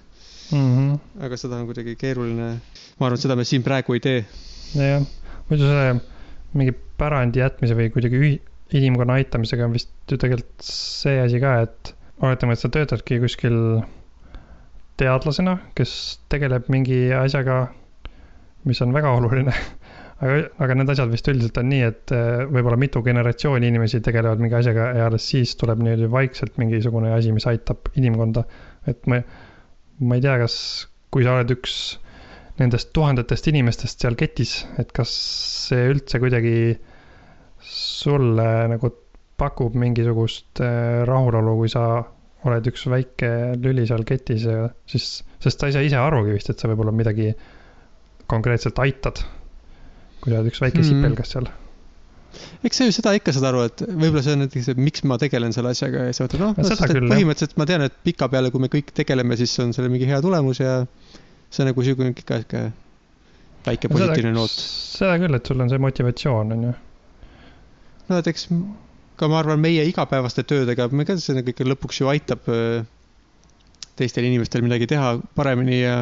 Mm -hmm. aga seda on kuidagi keeruline. ma arvan, et seda me siin praegu ei tee. jah, muidu selle mingi pärandi jätmise või kuidagi ühi-, inimkonna aitamisega on vist ju tegelikult see asi ka, et oletame, et sa töötadki kuskil teadlasena, kes tegeleb mingi asjaga, mis on väga oluline. aga, aga need asjad vist üldiselt on nii, et eh, võib-olla mitu generatsiooni inimesi tegelevad mingi asjaga ja alles siis tuleb niimoodi vaikselt mingisugune asi, mis aitab inimkonda. et ma, ma ei tea, kas, kui sa oled üks nendest tuhandetest inimestest seal ketis, et kas see üldse kuidagi sulle nagu pakub mingisugust äh, rahulolu, kui sa oled üks väike lüli seal ketis ja siis, sest sa ei saa ise arugi vist, et sa võib-olla midagi konkreetselt aitad. kui sa oled üks väike Hmm. sipelgas seal. eks sa ju seda ikka saad aru, et võib-olla see on näiteks, et miks ma tegelen selle asjaga ja sa mõtled, noh põhimõtteliselt ma tean, et pikapeale, kui me kõik tegeleme, siis on sellel mingi hea tulemus ja see on nagu sihuke ikka sihuke väike positiivne noot. seda küll, et sul on see motivatsioon, on ju. no et eks ka ma arvan, meie igapäevaste töödega, me ka see kõik lõpuks ju aitab äh, teistel inimestel midagi teha paremini ja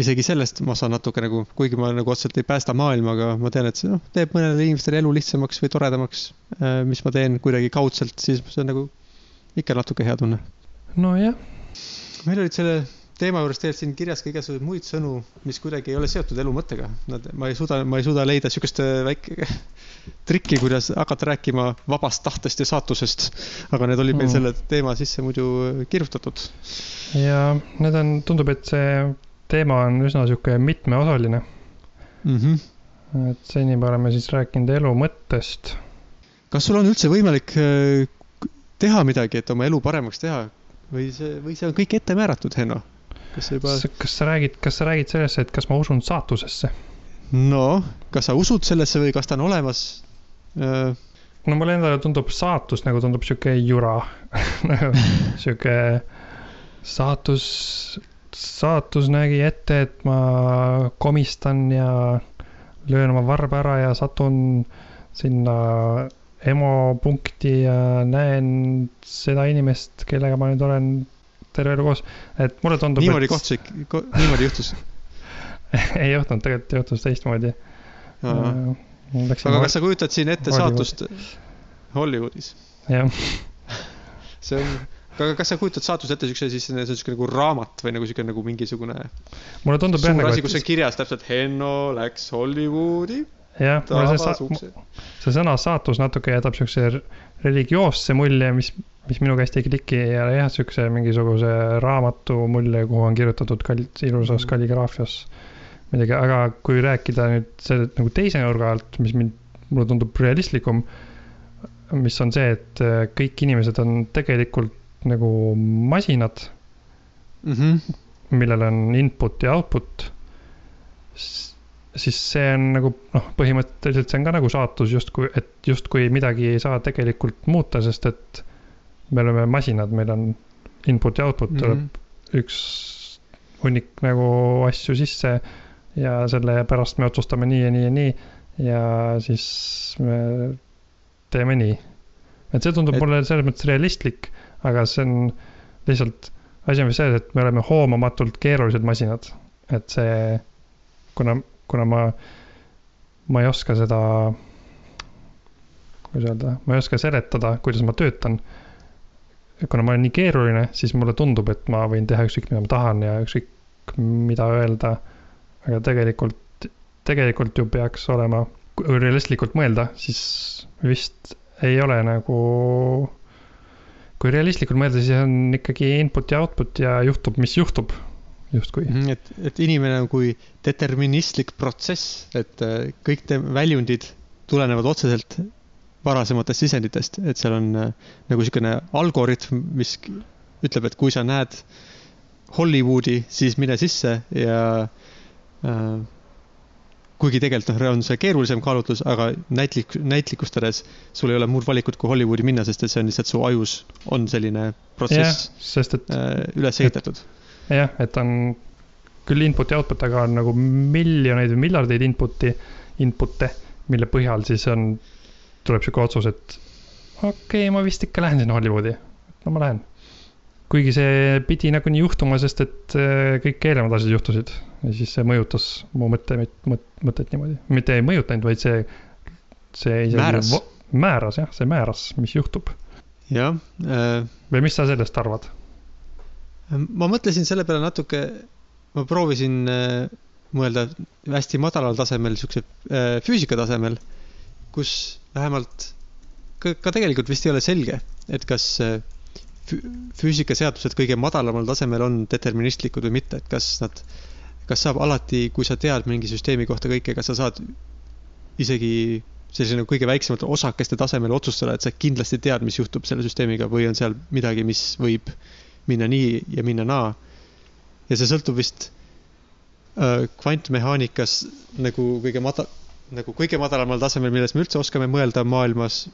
isegi sellest ma saan natuke nagu, kuigi ma nagu otseselt ei päästa maailma, aga ma tean, et see noh, teeb mõnele inimestele elu lihtsamaks või toredamaks, äh, mis ma teen kuidagi kaudselt, siis see on nagu ikka natuke hea tunne. nojah. meil olid selle teema juures tegelikult siin kirjas ka igasuguseid muid sõnu, mis kuidagi ei ole seotud elu mõttega. Nad, ma ei suuda, ma ei suuda leida sihukest äh, väike trikki, kuidas hakata rääkima vabast tahtest ja saatusest. aga need olid meil mm. selle teema sisse muidu kirjutatud. ja need on, tundub, et see teema on üsna sihuke mitmeosaline mm. -hmm. et seni me oleme siis rääkinud elu mõttest. kas sul on üldse võimalik äh, teha midagi, et oma elu paremaks teha või see, või see on kõik ette määratud, Henno? kas sa juba. kas sa räägid, kas sa räägid sellest, et kas ma usun saatusesse? no, kas sa usud sellesse või kas ta on olemas äh...? no mulle endale tundub saatus nagu tundub sihuke jura sihuke saatus, saatus nägi ette, et ma komistan ja löön oma varba ära ja satun sinna EMO punkti ja näen seda inimest, kellega ma nüüd olen terve elu koos, et mulle tundub. niimoodi et... kohtusid, niimoodi juhtus ei juhtunud, tegelikult juhtus teistmoodi. aga kas sa kujutad siin ette Hollywood. saatust Hollywoodis? jah. see on, aga kas sa kujutad saatust ette siukse, siis see on siuke nagu raamat või nagu siuke nagu mingisugune. mulle tundub jah nagu. kus on kirjas täpselt Henno läks Hollywoodi jah, mulle see see sõna saatus natuke jätab siukse religioosse mulje, mis mis minu käest ei kliki ja jah, siukse mingisuguse raamatu mulje, kuhu on kirjutatud kal-, ilusas mhm. kalligraafias midagi, aga kui rääkida nüüd selle nagu teise nurga alt, mis mind, mulle tundub realistlikum, mis on see, et äh, kõik inimesed on tegelikult nagu masinad mm, -hmm. millel on input ja output, siis see on nagu noh, põhimõtteliselt see on ka nagu saatus justkui, et justkui midagi ei saa tegelikult muuta, sest et me oleme masinad, meil on input ja output mm, -hmm. tuleb üks hunnik nagu asju sisse ja selle pärast me otsustame nii ja nii ja nii ja siis me teeme nii. et see tundub et... mulle selles mõttes realistlik, aga see on lihtsalt, asi on vist selles, et me oleme hoomamatult keerulised masinad. et see, kuna, kuna ma, ma ei oska seda, kuidas öelda, ma ei oska seletada, kuidas ma töötan kuna ma olen nii keeruline, siis mulle tundub, et ma võin teha ükskõik, mida ma tahan ja ükskõik, mida öelda. aga tegelikult, tegelikult ju peaks olema, kui realistlikult mõelda, siis vist ei ole nagu. Kui realistlikult mõelda, siis on ikkagi input ja output ja juhtub, mis juhtub, justkui. Mhm, et, et inimene on kui deterministlik protsess, et äh, kõik väljundid tulenevad otseselt varasematest sisenditest, et seal on äh, nagu niisugune algoritm, mis ütleb, et kui sa näed Hollywoodi, siis mine sisse ja äh, kuigi tegelikult noh, on see keerulisem kaalutlus, aga näitlik, näitlikustades sul ei ole muud valikut kui Hollywoodi minna, sest et see on lihtsalt su ajus on selline protsess ja, sest et, äh, üles ehitatud. jah, et on küll input ja output, aga on nagu miljoneid või miljardeid input'i, input'e, mille põhjal siis on tuleb sihuke otsus, et okei okay,, ma vist ikka lähen sinna Hollywoodi. no ma lähen. kuigi see pidi nagunii juhtuma, sest et äh, kõik eelnevad asjad juhtusid ja siis see mõjutas mu mõtte, mõtet niimoodi, mitte ei mõjutanud, vaid see, see isegi määras, määras jah, see määras, mis juhtub. jah äh.... või mis sa sellest arvad? ma mõtlesin selle peale natuke, ma proovisin äh, mõelda hästi madalal tasemel, siukse äh, füüsika tasemel kus vähemalt ka, ka tegelikult vist ei ole selge, et kas äh, füüsikaseadused kõige madalamal tasemel on deterministlikud või mitte, et kas nad, kas saab alati, kui sa tead mingi süsteemi kohta kõike, kas sa saad isegi sellise nagu kõige väiksemate osakeste tasemel otsustada, et sa kindlasti tead, mis juhtub selle süsteemiga või on seal midagi, mis võib minna nii ja minna naa. ja see sõltub vist äh, kvantmehaanikas nagu kõige mada-, nagu kõige madalamal tasemel, millest me üldse oskame mõelda maailmas,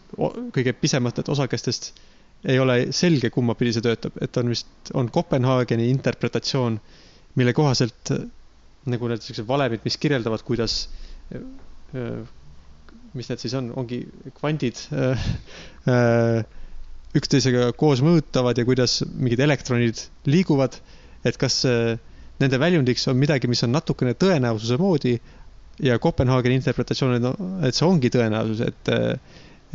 kõige pisematest osakestest, ei ole selge, kummapidi see töötab, et on vist, on Kopenhaageni interpretatsioon, mille kohaselt nagu need siuksed valemid, mis kirjeldavad, kuidas mis need siis on, ongi kvandid üksteisega koos mõjutavad ja kuidas mingid elektronid liiguvad. et kas nende väljundiks on midagi, mis on natukene tõenäosuse moodi ja Kopenhaageni interpretatsioon on, et see ongi tõenäosus, et,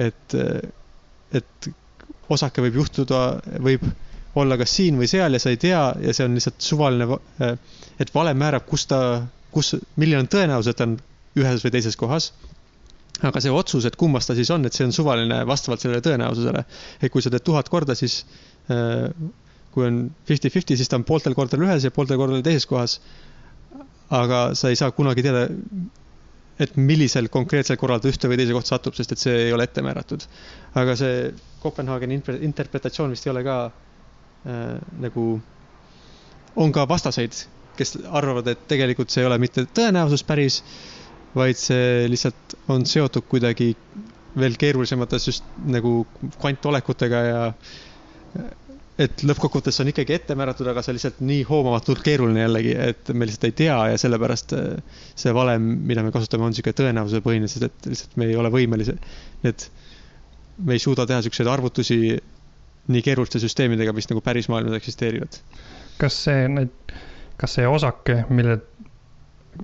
et, et osake võib juhtuda, võib olla kas siin või seal ja sa ei tea ja see on lihtsalt suvaline, et valem määrab, kus ta, kus, milline on tõenäosus, et ta on ühes või teises kohas. aga see otsus, et kummas ta siis on, et see on suvaline vastavalt sellele tõenäosusele. et kui sa teed tuhat korda, siis äh, kui on fifty-fifty, siis ta on pooltel kordadel ühes ja pooltel kordadel teises kohas. aga sa ei saa kunagi teada, et millisel konkreetsel korral ta ühte või teise kohta satub, sest et see ei ole ette määratud. aga see Kopenhaageni interpretatsioon vist ei ole ka äh, nagu, on ka vastaseid, kes arvavad, et tegelikult see ei ole mitte tõenäosus päris, vaid see lihtsalt on seotud kuidagi veel keerulisemate just nagu kvantolekutega ja et lõppkokkuvõttes on ikkagi ette määratud, aga see lihtsalt nii hoomamatult keeruline jällegi, et me lihtsalt ei tea ja sellepärast äh, see valem, mida me kasutame, on niisugune tõenäosusepõhine, sest et lihtsalt me ei ole võimelised, et me ei suuda teha niisuguseid arvutusi nii keeruliste süsteemidega, mis nagu päris maailmas eksisteerivad. kas see, need, kas see osake, mille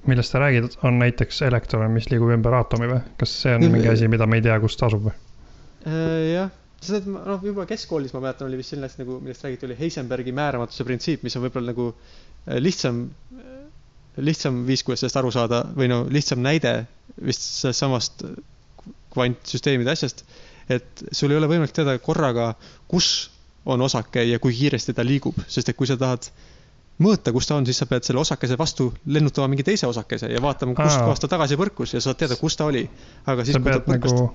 millest sa räägid, on näiteks elektron, mis liigub ümber aatomi või? kas see on mingi asi, mida me ei tea, kus ta asub või? Äh, jah, seda, noh, juba keskkoolis ma mäletan, oli vist selline asi nagu, millest räägiti, oli Heisenbergi määramatuse printsiip, mis on võib-olla nagu äh, lihtsam, lihtsam viis, kuidas sellest aru saada või no lihtsam näide vist sellest samast kvantsüsteemide asjast. Et sul ei ole võimalik teada korraga, kus on osake ja kui kiiresti ta liigub, sest et kui sa tahad mõõta, kus ta on, siis sa pead selle osakese vastu lennutama mingi teise osakese ja vaatama, kust kohast ta tagasi põrkus ja saad teada, kus ta oli. aga siis, kui ta põrkust nagu,.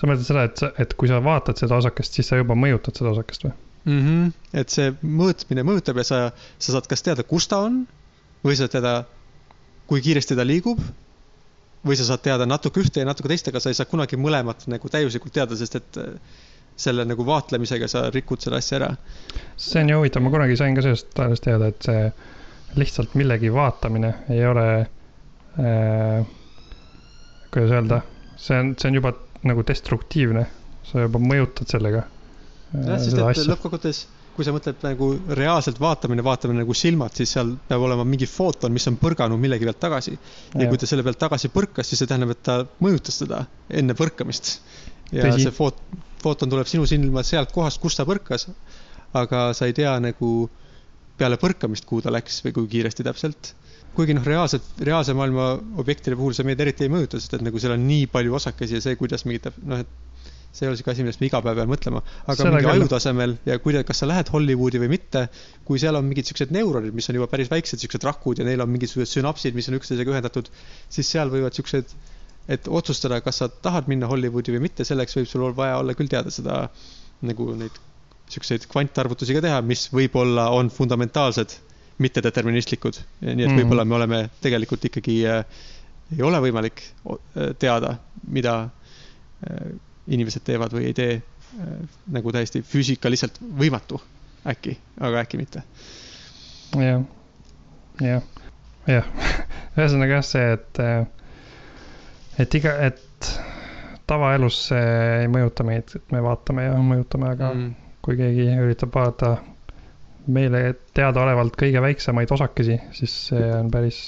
sa mõtled seda, et, et kui sa vaatad seda osakest, siis sa juba mõjutad seda osakest või mm? -hmm. et see mõõtmine mõjutab ja sa, sa saad kas teada, kus ta on või sa teada, kui kiiresti ta liigub. Või sa saad teada natuke ühte ja natuke teist, aga sa ei saa kunagi mõlemat nagu täiuslikult teada, sest et selle nagu vaatlemisega sa rikud selle asja ära. see on ju huvitav, ma kunagi sain ka sellest ajast teada, et see lihtsalt millegi vaatamine ei ole äh,, kuidas öelda, see on, see on juba nagu destruktiivne, sa juba mõjutad sellega äh,. jah, sest et lõppkokkuvõttes, kui sa mõtled nagu reaalselt vaatamine, vaatamine nagu silmad, siis seal peab olema mingi footon, mis on põrganud millegi pealt tagasi. ja kui ta selle pealt tagasi põrkas, siis see tähendab, et ta mõjutas teda enne põrkamist. ja Tõsi. see foot-, footon tuleb sinu silma sealt kohast, kus ta põrkas, aga sa ei tea nagu peale põrkamist, kuhu ta läks või kui kiiresti täpselt. kuigi noh, reaalselt, reaalse maailma objektide puhul see meid eriti ei mõjuta, sest et nagu seal on nii palju osakesi ja see, kuidas mingit, noh, et see ei ole sihuke asi, millest me iga päev peame mõtlema. aga mingi aju tasemel ja kuidas, kas sa lähed Hollywoodi või mitte, kui seal on mingid siuksed neuronid, mis on juba päris väiksed, siuksed rakud ja neil on mingisugused sünapsid, mis on üksteisega ühendatud, siis seal võivad siuksed et otsustada, kas sa tahad minna Hollywoodi või mitte, selleks võib sul vaja olla küll teada seda nagu neid siukseid kvantarvutusi ka teha, mis võib-olla on fundamentaalsed, mittedeterministlikud. nii et mm võib-olla me oleme tegelikult ikkagi äh,, ei ole võimalik teada, mida äh, inimesed teevad või ei tee äh, nagu täiesti füüsikaliselt võimatu äkki, aga äkki mitte. jah, jah, jah, ühesõnaga jah, see, et äh, et iga, et tavaelus see ei mõjuta meid, et me vaatame ja mõjutame, aga mm. kui keegi üritab vaadata meile teadaolevalt kõige väiksemaid osakesi, siis see on päris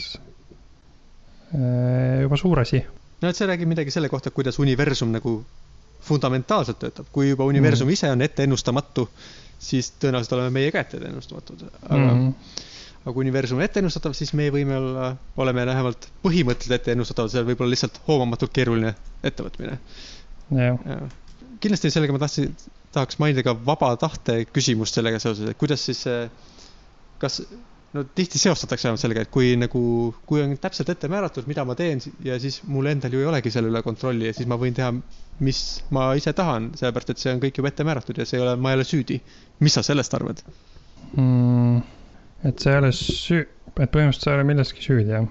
äh, juba suur asi. no et see räägib midagi selle kohta, kuidas universum nagu fundamentaalselt töötab, kui juba universum mm. ise on etteennustamatu, siis tõenäoliselt oleme meie ka etteennustamatud, aga mm aga kui universum on etteennustatav, siis me võime olla, oleme vähemalt põhimõtteliselt etteennustatavad, see võib olla lihtsalt hoomamatult keeruline ettevõtmine. kindlasti sellega ma tahtsin, tahaks mainida ka vaba tahte küsimust sellega seoses, et kuidas siis, kas, no tihti seostatakse vähemalt sellega, et kui nagu, kui on täpselt ette määratud, mida ma teen ja siis mul endal ju ei olegi selle üle kontrolli ja siis ma võin teha, mis ma ise tahan, sellepärast et see on kõik juba ette määratud ja see ei ole, ma ei ole süüdi. mis sa sellest arvad mm.? et sa ei ole süü-, et põhimõtteliselt sa ei ole milleski süüdi, jah?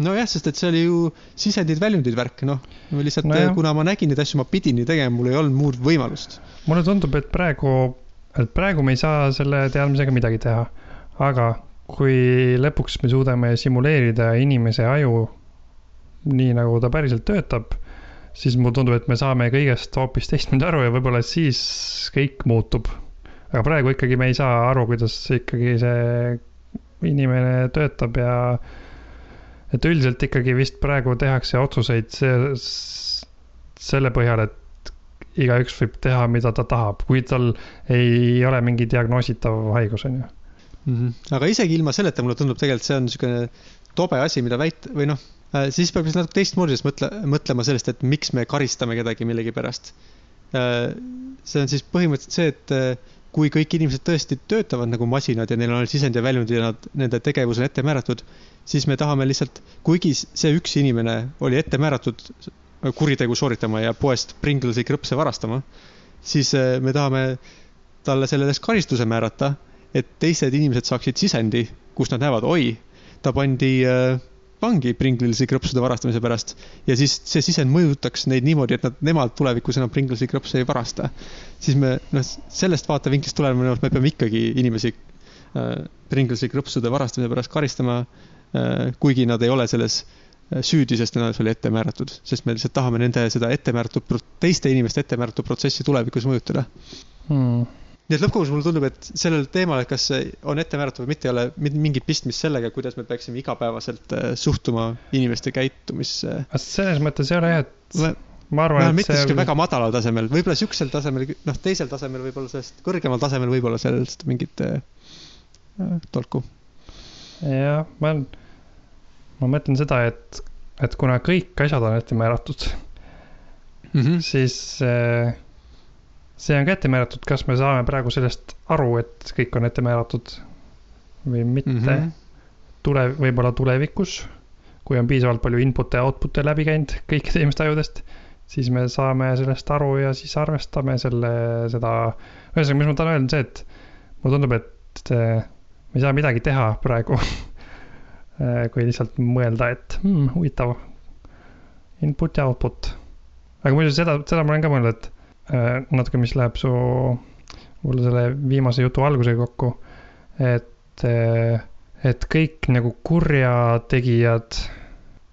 nojah, sest et see oli ju sisendid-väljundid värk, noh. lihtsalt no, kuna ma nägin neid asju, ma pidin nii tegema, mul ei olnud muud võimalust. mulle tundub, et praegu, et praegu me ei saa selle teadmisega midagi teha. aga kui lõpuks me suudame simuleerida inimese aju nii, nagu ta päriselt töötab, siis mulle tundub, et me saame kõigest hoopis teistmoodi aru ja võib-olla siis kõik muutub. aga praegu ikkagi me ei saa aru, kuidas ikkagi see inimene töötab ja et üldiselt ikkagi vist praegu tehakse otsuseid see, selle põhjal, et igaüks võib teha, mida ta tahab, kui tal ei ole mingi diagnoositav haigus, on ju mm. -hmm. aga isegi ilma selleta mulle tundub tegelikult see on niisugune tobe asi, mida väita või noh, äh, siis peab natuke teistmoodi siis mõtle, mõtlema sellest, et miks me karistame kedagi millegipärast. Äh, see on siis põhimõtteliselt see, et äh, kui kõik inimesed tõesti töötavad nagu masinad ja neil on sisend ja väljund ja nad, nende tegevus on ette määratud, siis me tahame lihtsalt, kuigi see üks inimene oli ette määratud kuritegu sooritama ja poest Pringlesi krõpse varastama, siis me tahame talle selle eest karistuse määrata et teised inimesed saaksid sisendi, kus nad näevad, oi, ta pandi äh, vangi Pringlesi krõpsude varastamise pärast. Ja siis see sisend mõjutaks neid niimoodi, et nad, nemad tulevikus enam Pringlesi krõpse ei varasta. siis me, noh, sellest vaatevinklist tulenevalt me peame ikkagi inimesi äh, Pringlesi krõpsude varastamise pärast karistama äh,, kuigi nad ei ole selles süüdi, sest nad oli ette määratud, sest me lihtsalt tahame nende seda ette määratud, teiste inimeste ette määratud protsessi tulevikus mõjutada. Hmm nii et lõppkokkuvõttes mulle tundub, et sellel teemal, et kas see on ette määratud või mitte, ei ole mingit pistmist sellega, kuidas me peaksime igapäevaselt äh, suhtuma inimeste käitumisse. selles mõttes ei ole jah, et ma arvan, et mitte see. väga madalal tasemel, võib-olla sihukesel tasemel, noh, teisel tasemel võib-olla sellest, kõrgemal tasemel võib-olla sellest mingit äh, tolku. jah, ma, ma mõtlen seda, et, et kuna kõik asjad on ette määratud mm, -hmm. siis äh, see on ka ette määratud, kas me saame praegu sellest aru, et kõik on ette määratud või mitte mm. -hmm. tule, võib-olla tulevikus, kui on piisavalt palju input'e ja output'e läbi käinud kõikide inimeste ajudest, siis me saame sellest aru ja siis arvestame selle, seda. ühesõnaga, mis ma tahan öelda, on see, et mulle tundub, et me ei saa midagi teha praegu kui lihtsalt mõelda, et hmm, huvitav, input ja output. aga muidu seda, seda ma olen ka mõelnud, et natuke, mis läheb su, võib-olla selle viimase jutu algusega kokku. et, äh, et kõik nagu kurjategijad,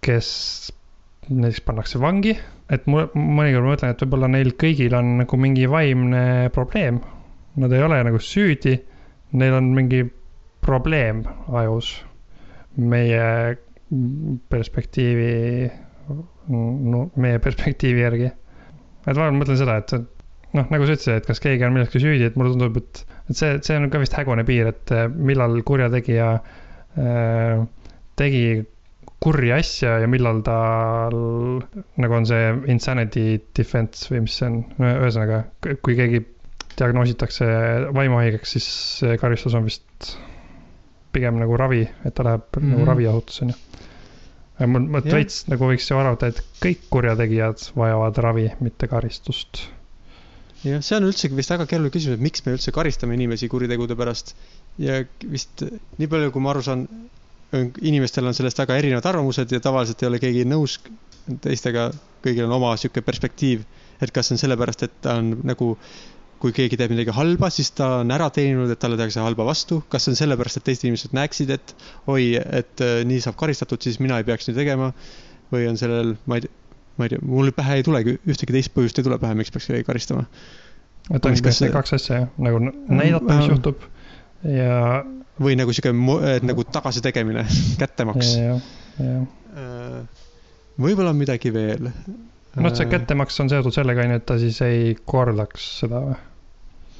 kes näiteks pannakse vangi, et mul, mõnikord ma mõtlen, et võib-olla neil kõigil on nagu mingi vaimne probleem. Nad ei ole nagu süüdi, neil on mingi probleem ajus meie perspektiivi, no meie perspektiivi järgi et ma mõtlen seda, et noh, nagu sa ütlesid, et kas keegi on milleski süüdi, et mulle tundub, et, et see, see on ka vist hägune piir, et äh, millal kurjategija äh, tegi kurja asja ja millal tal nagu on see insanity defense või mis see on, no ühesõnaga, kui keegi diagnoositakse vaimuhaigeks, siis karistus on vist pigem nagu ravi, et ta läheb mm -hmm. nagu mhm. raviasutusse, on ju mul, ma veits nagu võiks ju arvata, et kõik kurjategijad vajavad ravi, mitte karistust. jah, see on üldsegi vist väga keeruline küsimus, et miks me üldse karistame inimesi kuritegude pärast. ja vist nii palju, kui ma aru saan, inimestel on sellest väga erinevad arvamused ja tavaliselt ei ole keegi nõus teistega, kõigil on oma sihuke perspektiiv. et kas see on sellepärast, et ta on nagu kui keegi teeb midagi halba, siis ta on ära teeninud, et talle tehakse halba vastu. kas see on sellepärast, et teised inimesed näeksid, et oi, et äh, nii saab karistatud, siis mina ei peaks nii tegema. või on sellel, ma ei tea, ma ei tea, mul pähe ei tulegi, ühtegi teist põhjust ei tule pähe, miks peaks keegi karistama. et on ikka kaks asja jah, nagu näidata, mis juhtub ja. või nagu sihuke, nagu tagasitegemine, kättemaks. Äh, võib-olla midagi veel noh, see kättemaks on seotud sellega, on ju, et ta siis ei kordaks seda või?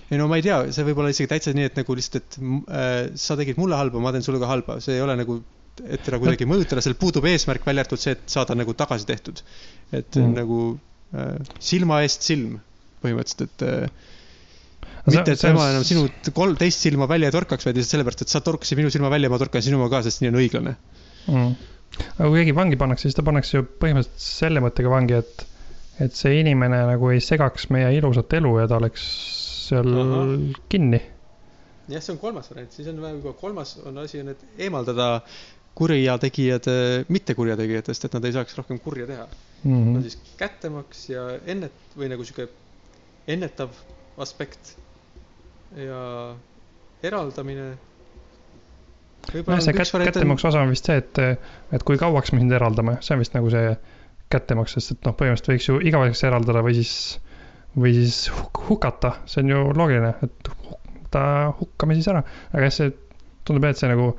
ei no ma ei tea, see võib olla isegi täitsa nii, et nagu lihtsalt, et äh, sa tegid mulle halba, ma teen sulle ka halba, see ei ole nagu, et teda kuidagi mõjutada, sellel puudub eesmärk, välja arvatud see, et saada nagu tagasi tehtud. et mm. nagu äh, silma eest silm põhimõtteliselt, et äh, mitte, et tema enam sinu kolm, teist silma välja ei torkaks, vaid lihtsalt sellepärast, et sa torkasid minu silma välja, ma torkan sinu oma ka, sest nii on õiglane mm aga kui keegi vangi pannakse, siis ta pannakse ju põhimõtteliselt selle mõttega vangi, et, et see inimene nagu ei segaks meie ilusat elu ja ta oleks seal Aha. kinni. jah, see on kolmas variant, siis on juba kolmas on asi on, et eemaldada kurjategijad mittekurjategijatest, et nad ei saaks rohkem kurja teha mm. -hmm. on siis kättemaks ja ennet- või nagu sihuke ennetav aspekt ja eraldamine noh, see kät-, kättemaksu osa on vist see, et, et kui kauaks me sind eraldame, see on vist nagu see kättemaks, sest et noh, põhimõtteliselt võiks ju igaveseks eraldada või siis, või siis huk- hukata, see on ju loogiline, et ta hukkame siis ära, aga jah, see tundub jah, et see nagu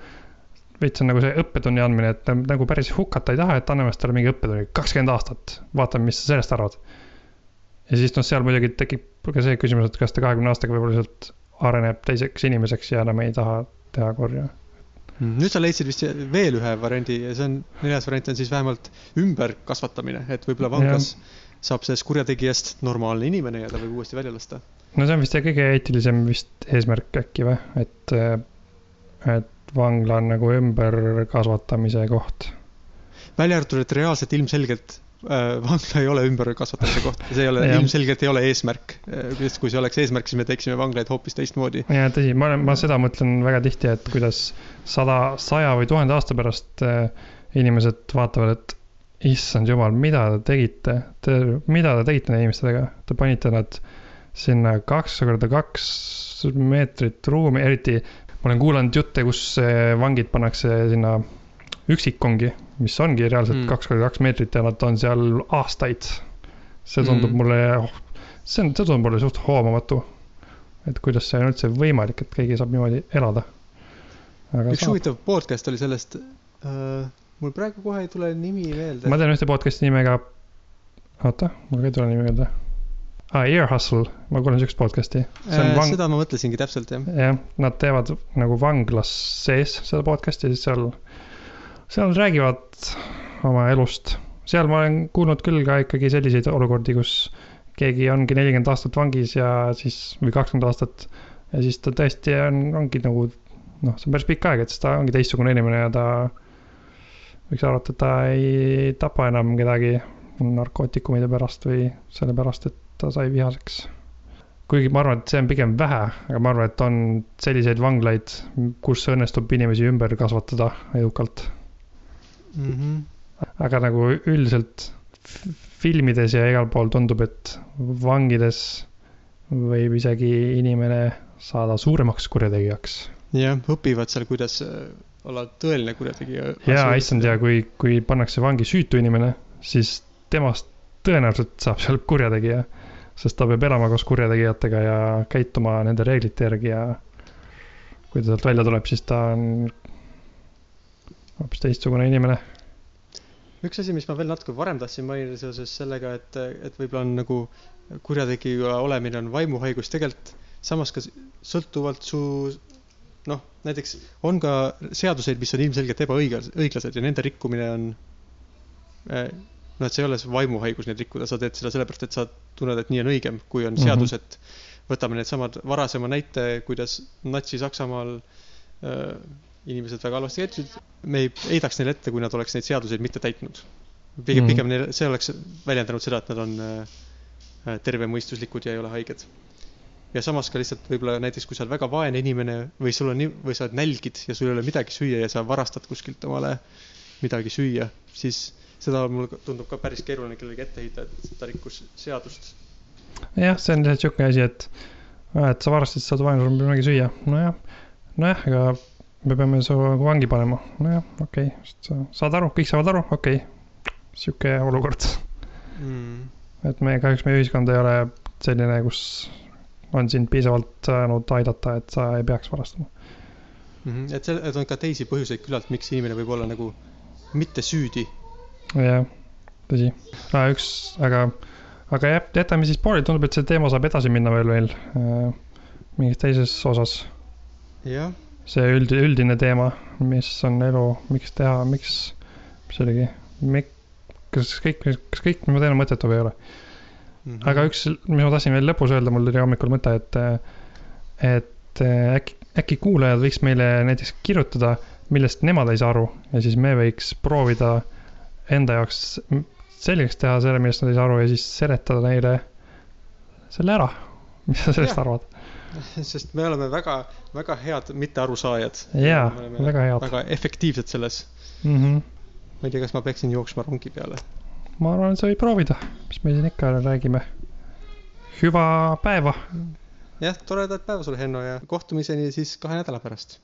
veits on nagu see õppetunni andmine, et nagu päris hukata ei taha, et anname talle mingi õppetunni, kakskümmend aastat, vaatame, mis sa sellest arvad. ja siis noh, seal muidugi tekib ka see küsimus, et kas ta kahekümne aastaga võib-olla lihtsalt areneb teiseks inimeseks ja enam ei taha teha korja. Nüüd sa leidsid vist veel ühe variandi ja see on, neljas variant on siis vähemalt ümberkasvatamine, et võib-olla vanglas saab sellest kurjategijast normaalne inimene ja ta võib uuesti välja lasta. no see on vist see kõige eetilisem vist eesmärk äkki või, et, et vangla on nagu ümberkasvatamise koht. välja arvatud, et reaalselt ilmselgelt äh, vangla ei ole ümberkasvatamise koht, see ei ole, ilmselgelt ei ole eesmärk. sest kui see oleks eesmärk, siis me teeksime vanglaid hoopis teistmoodi. ja tõsi, ma olen, ma seda mõtlen väga tihti, et kuidas sada, saja või tuhande aasta pärast äh, inimesed vaatavad, et issand jumal, mida te tegite, te, mida te tegite nende inimestega, te panite nad sinna kaks korda kaks meetrit ruumi, eriti ma olen kuulanud jutte, kus äh, vangid pannakse sinna üksikkongi, mis ongi reaalselt Mm. kaks korda kaks meetrit ja nad on seal aastaid. see tundub Mm. mulle, see on, see tundub mulle suht hoomamatu. et kuidas see on üldse võimalik, et keegi saab niimoodi elada. üks saab. huvitav podcast oli sellest äh,, mul praegu kohe ei tule nimi meelde ma. tean ühte podcast'i nimega, oota, mul ka ei tule nimi meelde. aa, Ear Hustle, ma kuulen siukest podcast'i. Äh, vang-, seda ma mõtlesingi täpselt jah. jah, nad teevad nagu vanglas sees seda podcast'i, siis seal, seal räägivad oma elust. seal ma olen kuulnud küll ka ikkagi selliseid olukordi, kus keegi ongi nelikümmend aastat vangis ja siis, või kakskümmend aastat ja siis ta tõesti on, ongi nagu noh, see on päris pikk aeg, et siis ta ongi teistsugune inimene ja ta võiks arvata, et ta ei tapa enam kedagi narkootikumide pärast või sellepärast, et ta sai vihaseks kuigi ma arvan, et see on pigem vähe, aga ma arvan, et on selliseid vanglaid, kus õnnestub inimesi ümber kasvatada edukalt. mm. -hmm. aga nagu üldiselt filmides ja igal pool tundub, et vangides võib isegi inimene saada suuremaks kurjategijaks. jah, õpivad seal, kuidas äh, olla tõeline kurjategija. ja issand ja kui, kui pannakse vangi süütu inimene, siis temast tõenäoliselt saab seal kurjategija. sest ta peab elama koos kurjategijatega ja käituma nende reeglite järgi ja kui ta sealt välja tuleb, siis ta on hoopis teistsugune inimene. üks asi, mis ma veel natuke varem tahtsin mainida seoses sellega, et, et võib-olla on nagu kurjategija olemine on vaimuhaigus, tegelikult samas ka sõltuvalt su noh, näiteks on ka seaduseid, mis on ilmselgelt ebaõiglased, õiglased ja nende rikkumine on noh, et see ei ole vaimuhaigus neid rikkuda, sa teed seda sellepärast, et sa tunned, et nii on õigem, kui on Mhm. seadused. võtame needsamad varasema näite, kuidas Natsi-Saksamaal äh, inimesed väga halvasti käitusid. me ei heidaks neile ette, kui nad oleks neid seaduseid mitte täitnud. pigem mm., pigem neil, see oleks väljendanud seda, et nad on äh, tervemõistuslikud ja ei ole haiged. ja samas ka lihtsalt võib-olla näiteks, kui sa oled väga vaene inimene või sul on või sa oled nälgid ja sul ei ole midagi süüa ja sa varastad kuskilt omale midagi süüa, siis seda mulle tundub ka päris keeruline kellelegi ette heita, et ta rikkus seadust. jah, see on lihtsalt sihuke asi, et, et sa varastasid, saad on midagi süüa, nojah, nojah, aga me peame su vangi panema, nojah, okei okay., saad aru, kõik saavad aru, okei okay.. sihuke olukord, Mm. et me kahjuks meie ühiskond ei ole selline, kus on sind piisavalt saanud aidata, et sa ei peaks varastama. Mm -hmm. et see, et on ka teisi põhjuseid küllalt, miks inimene võib olla nagu mitte süüdi. jah, tõsi, üks, aga, aga jah, jätame siis pooleli, tundub, et see teema saab edasi minna veel, veel äh, mingis teises osas jah, see üld-, üldine teema, mis on elu, miks teha, miks, mis oligi, kas kõik, kas kõik, mis ma teen, on mõttetu või ei ole. Mhm. aga üks, mis ma tahtsin veel lõpus öelda, mul tuli hommikul mõte, et, et äkki, äkki kuulajad võiks meile näiteks kirjutada, millest nemad ei saa aru ja siis me võiks proovida enda jaoks selgeks teha selle, millest nad ei saa aru ja siis seletada neile selle ära. mis sa sellest Jah. arvad? sest me oleme väga, väga head mittearusaajad. Jaa, väga head. väga efektiivsed selles. Mm -hmm. ma ei tea, kas ma peaksin jooksma rongi peale. ma arvan, et sa võid proovida, mis me siin ikka räägime. hüva päeva jah, toredat päeva sulle, Henno ja kohtumiseni siis kahe nädala pärast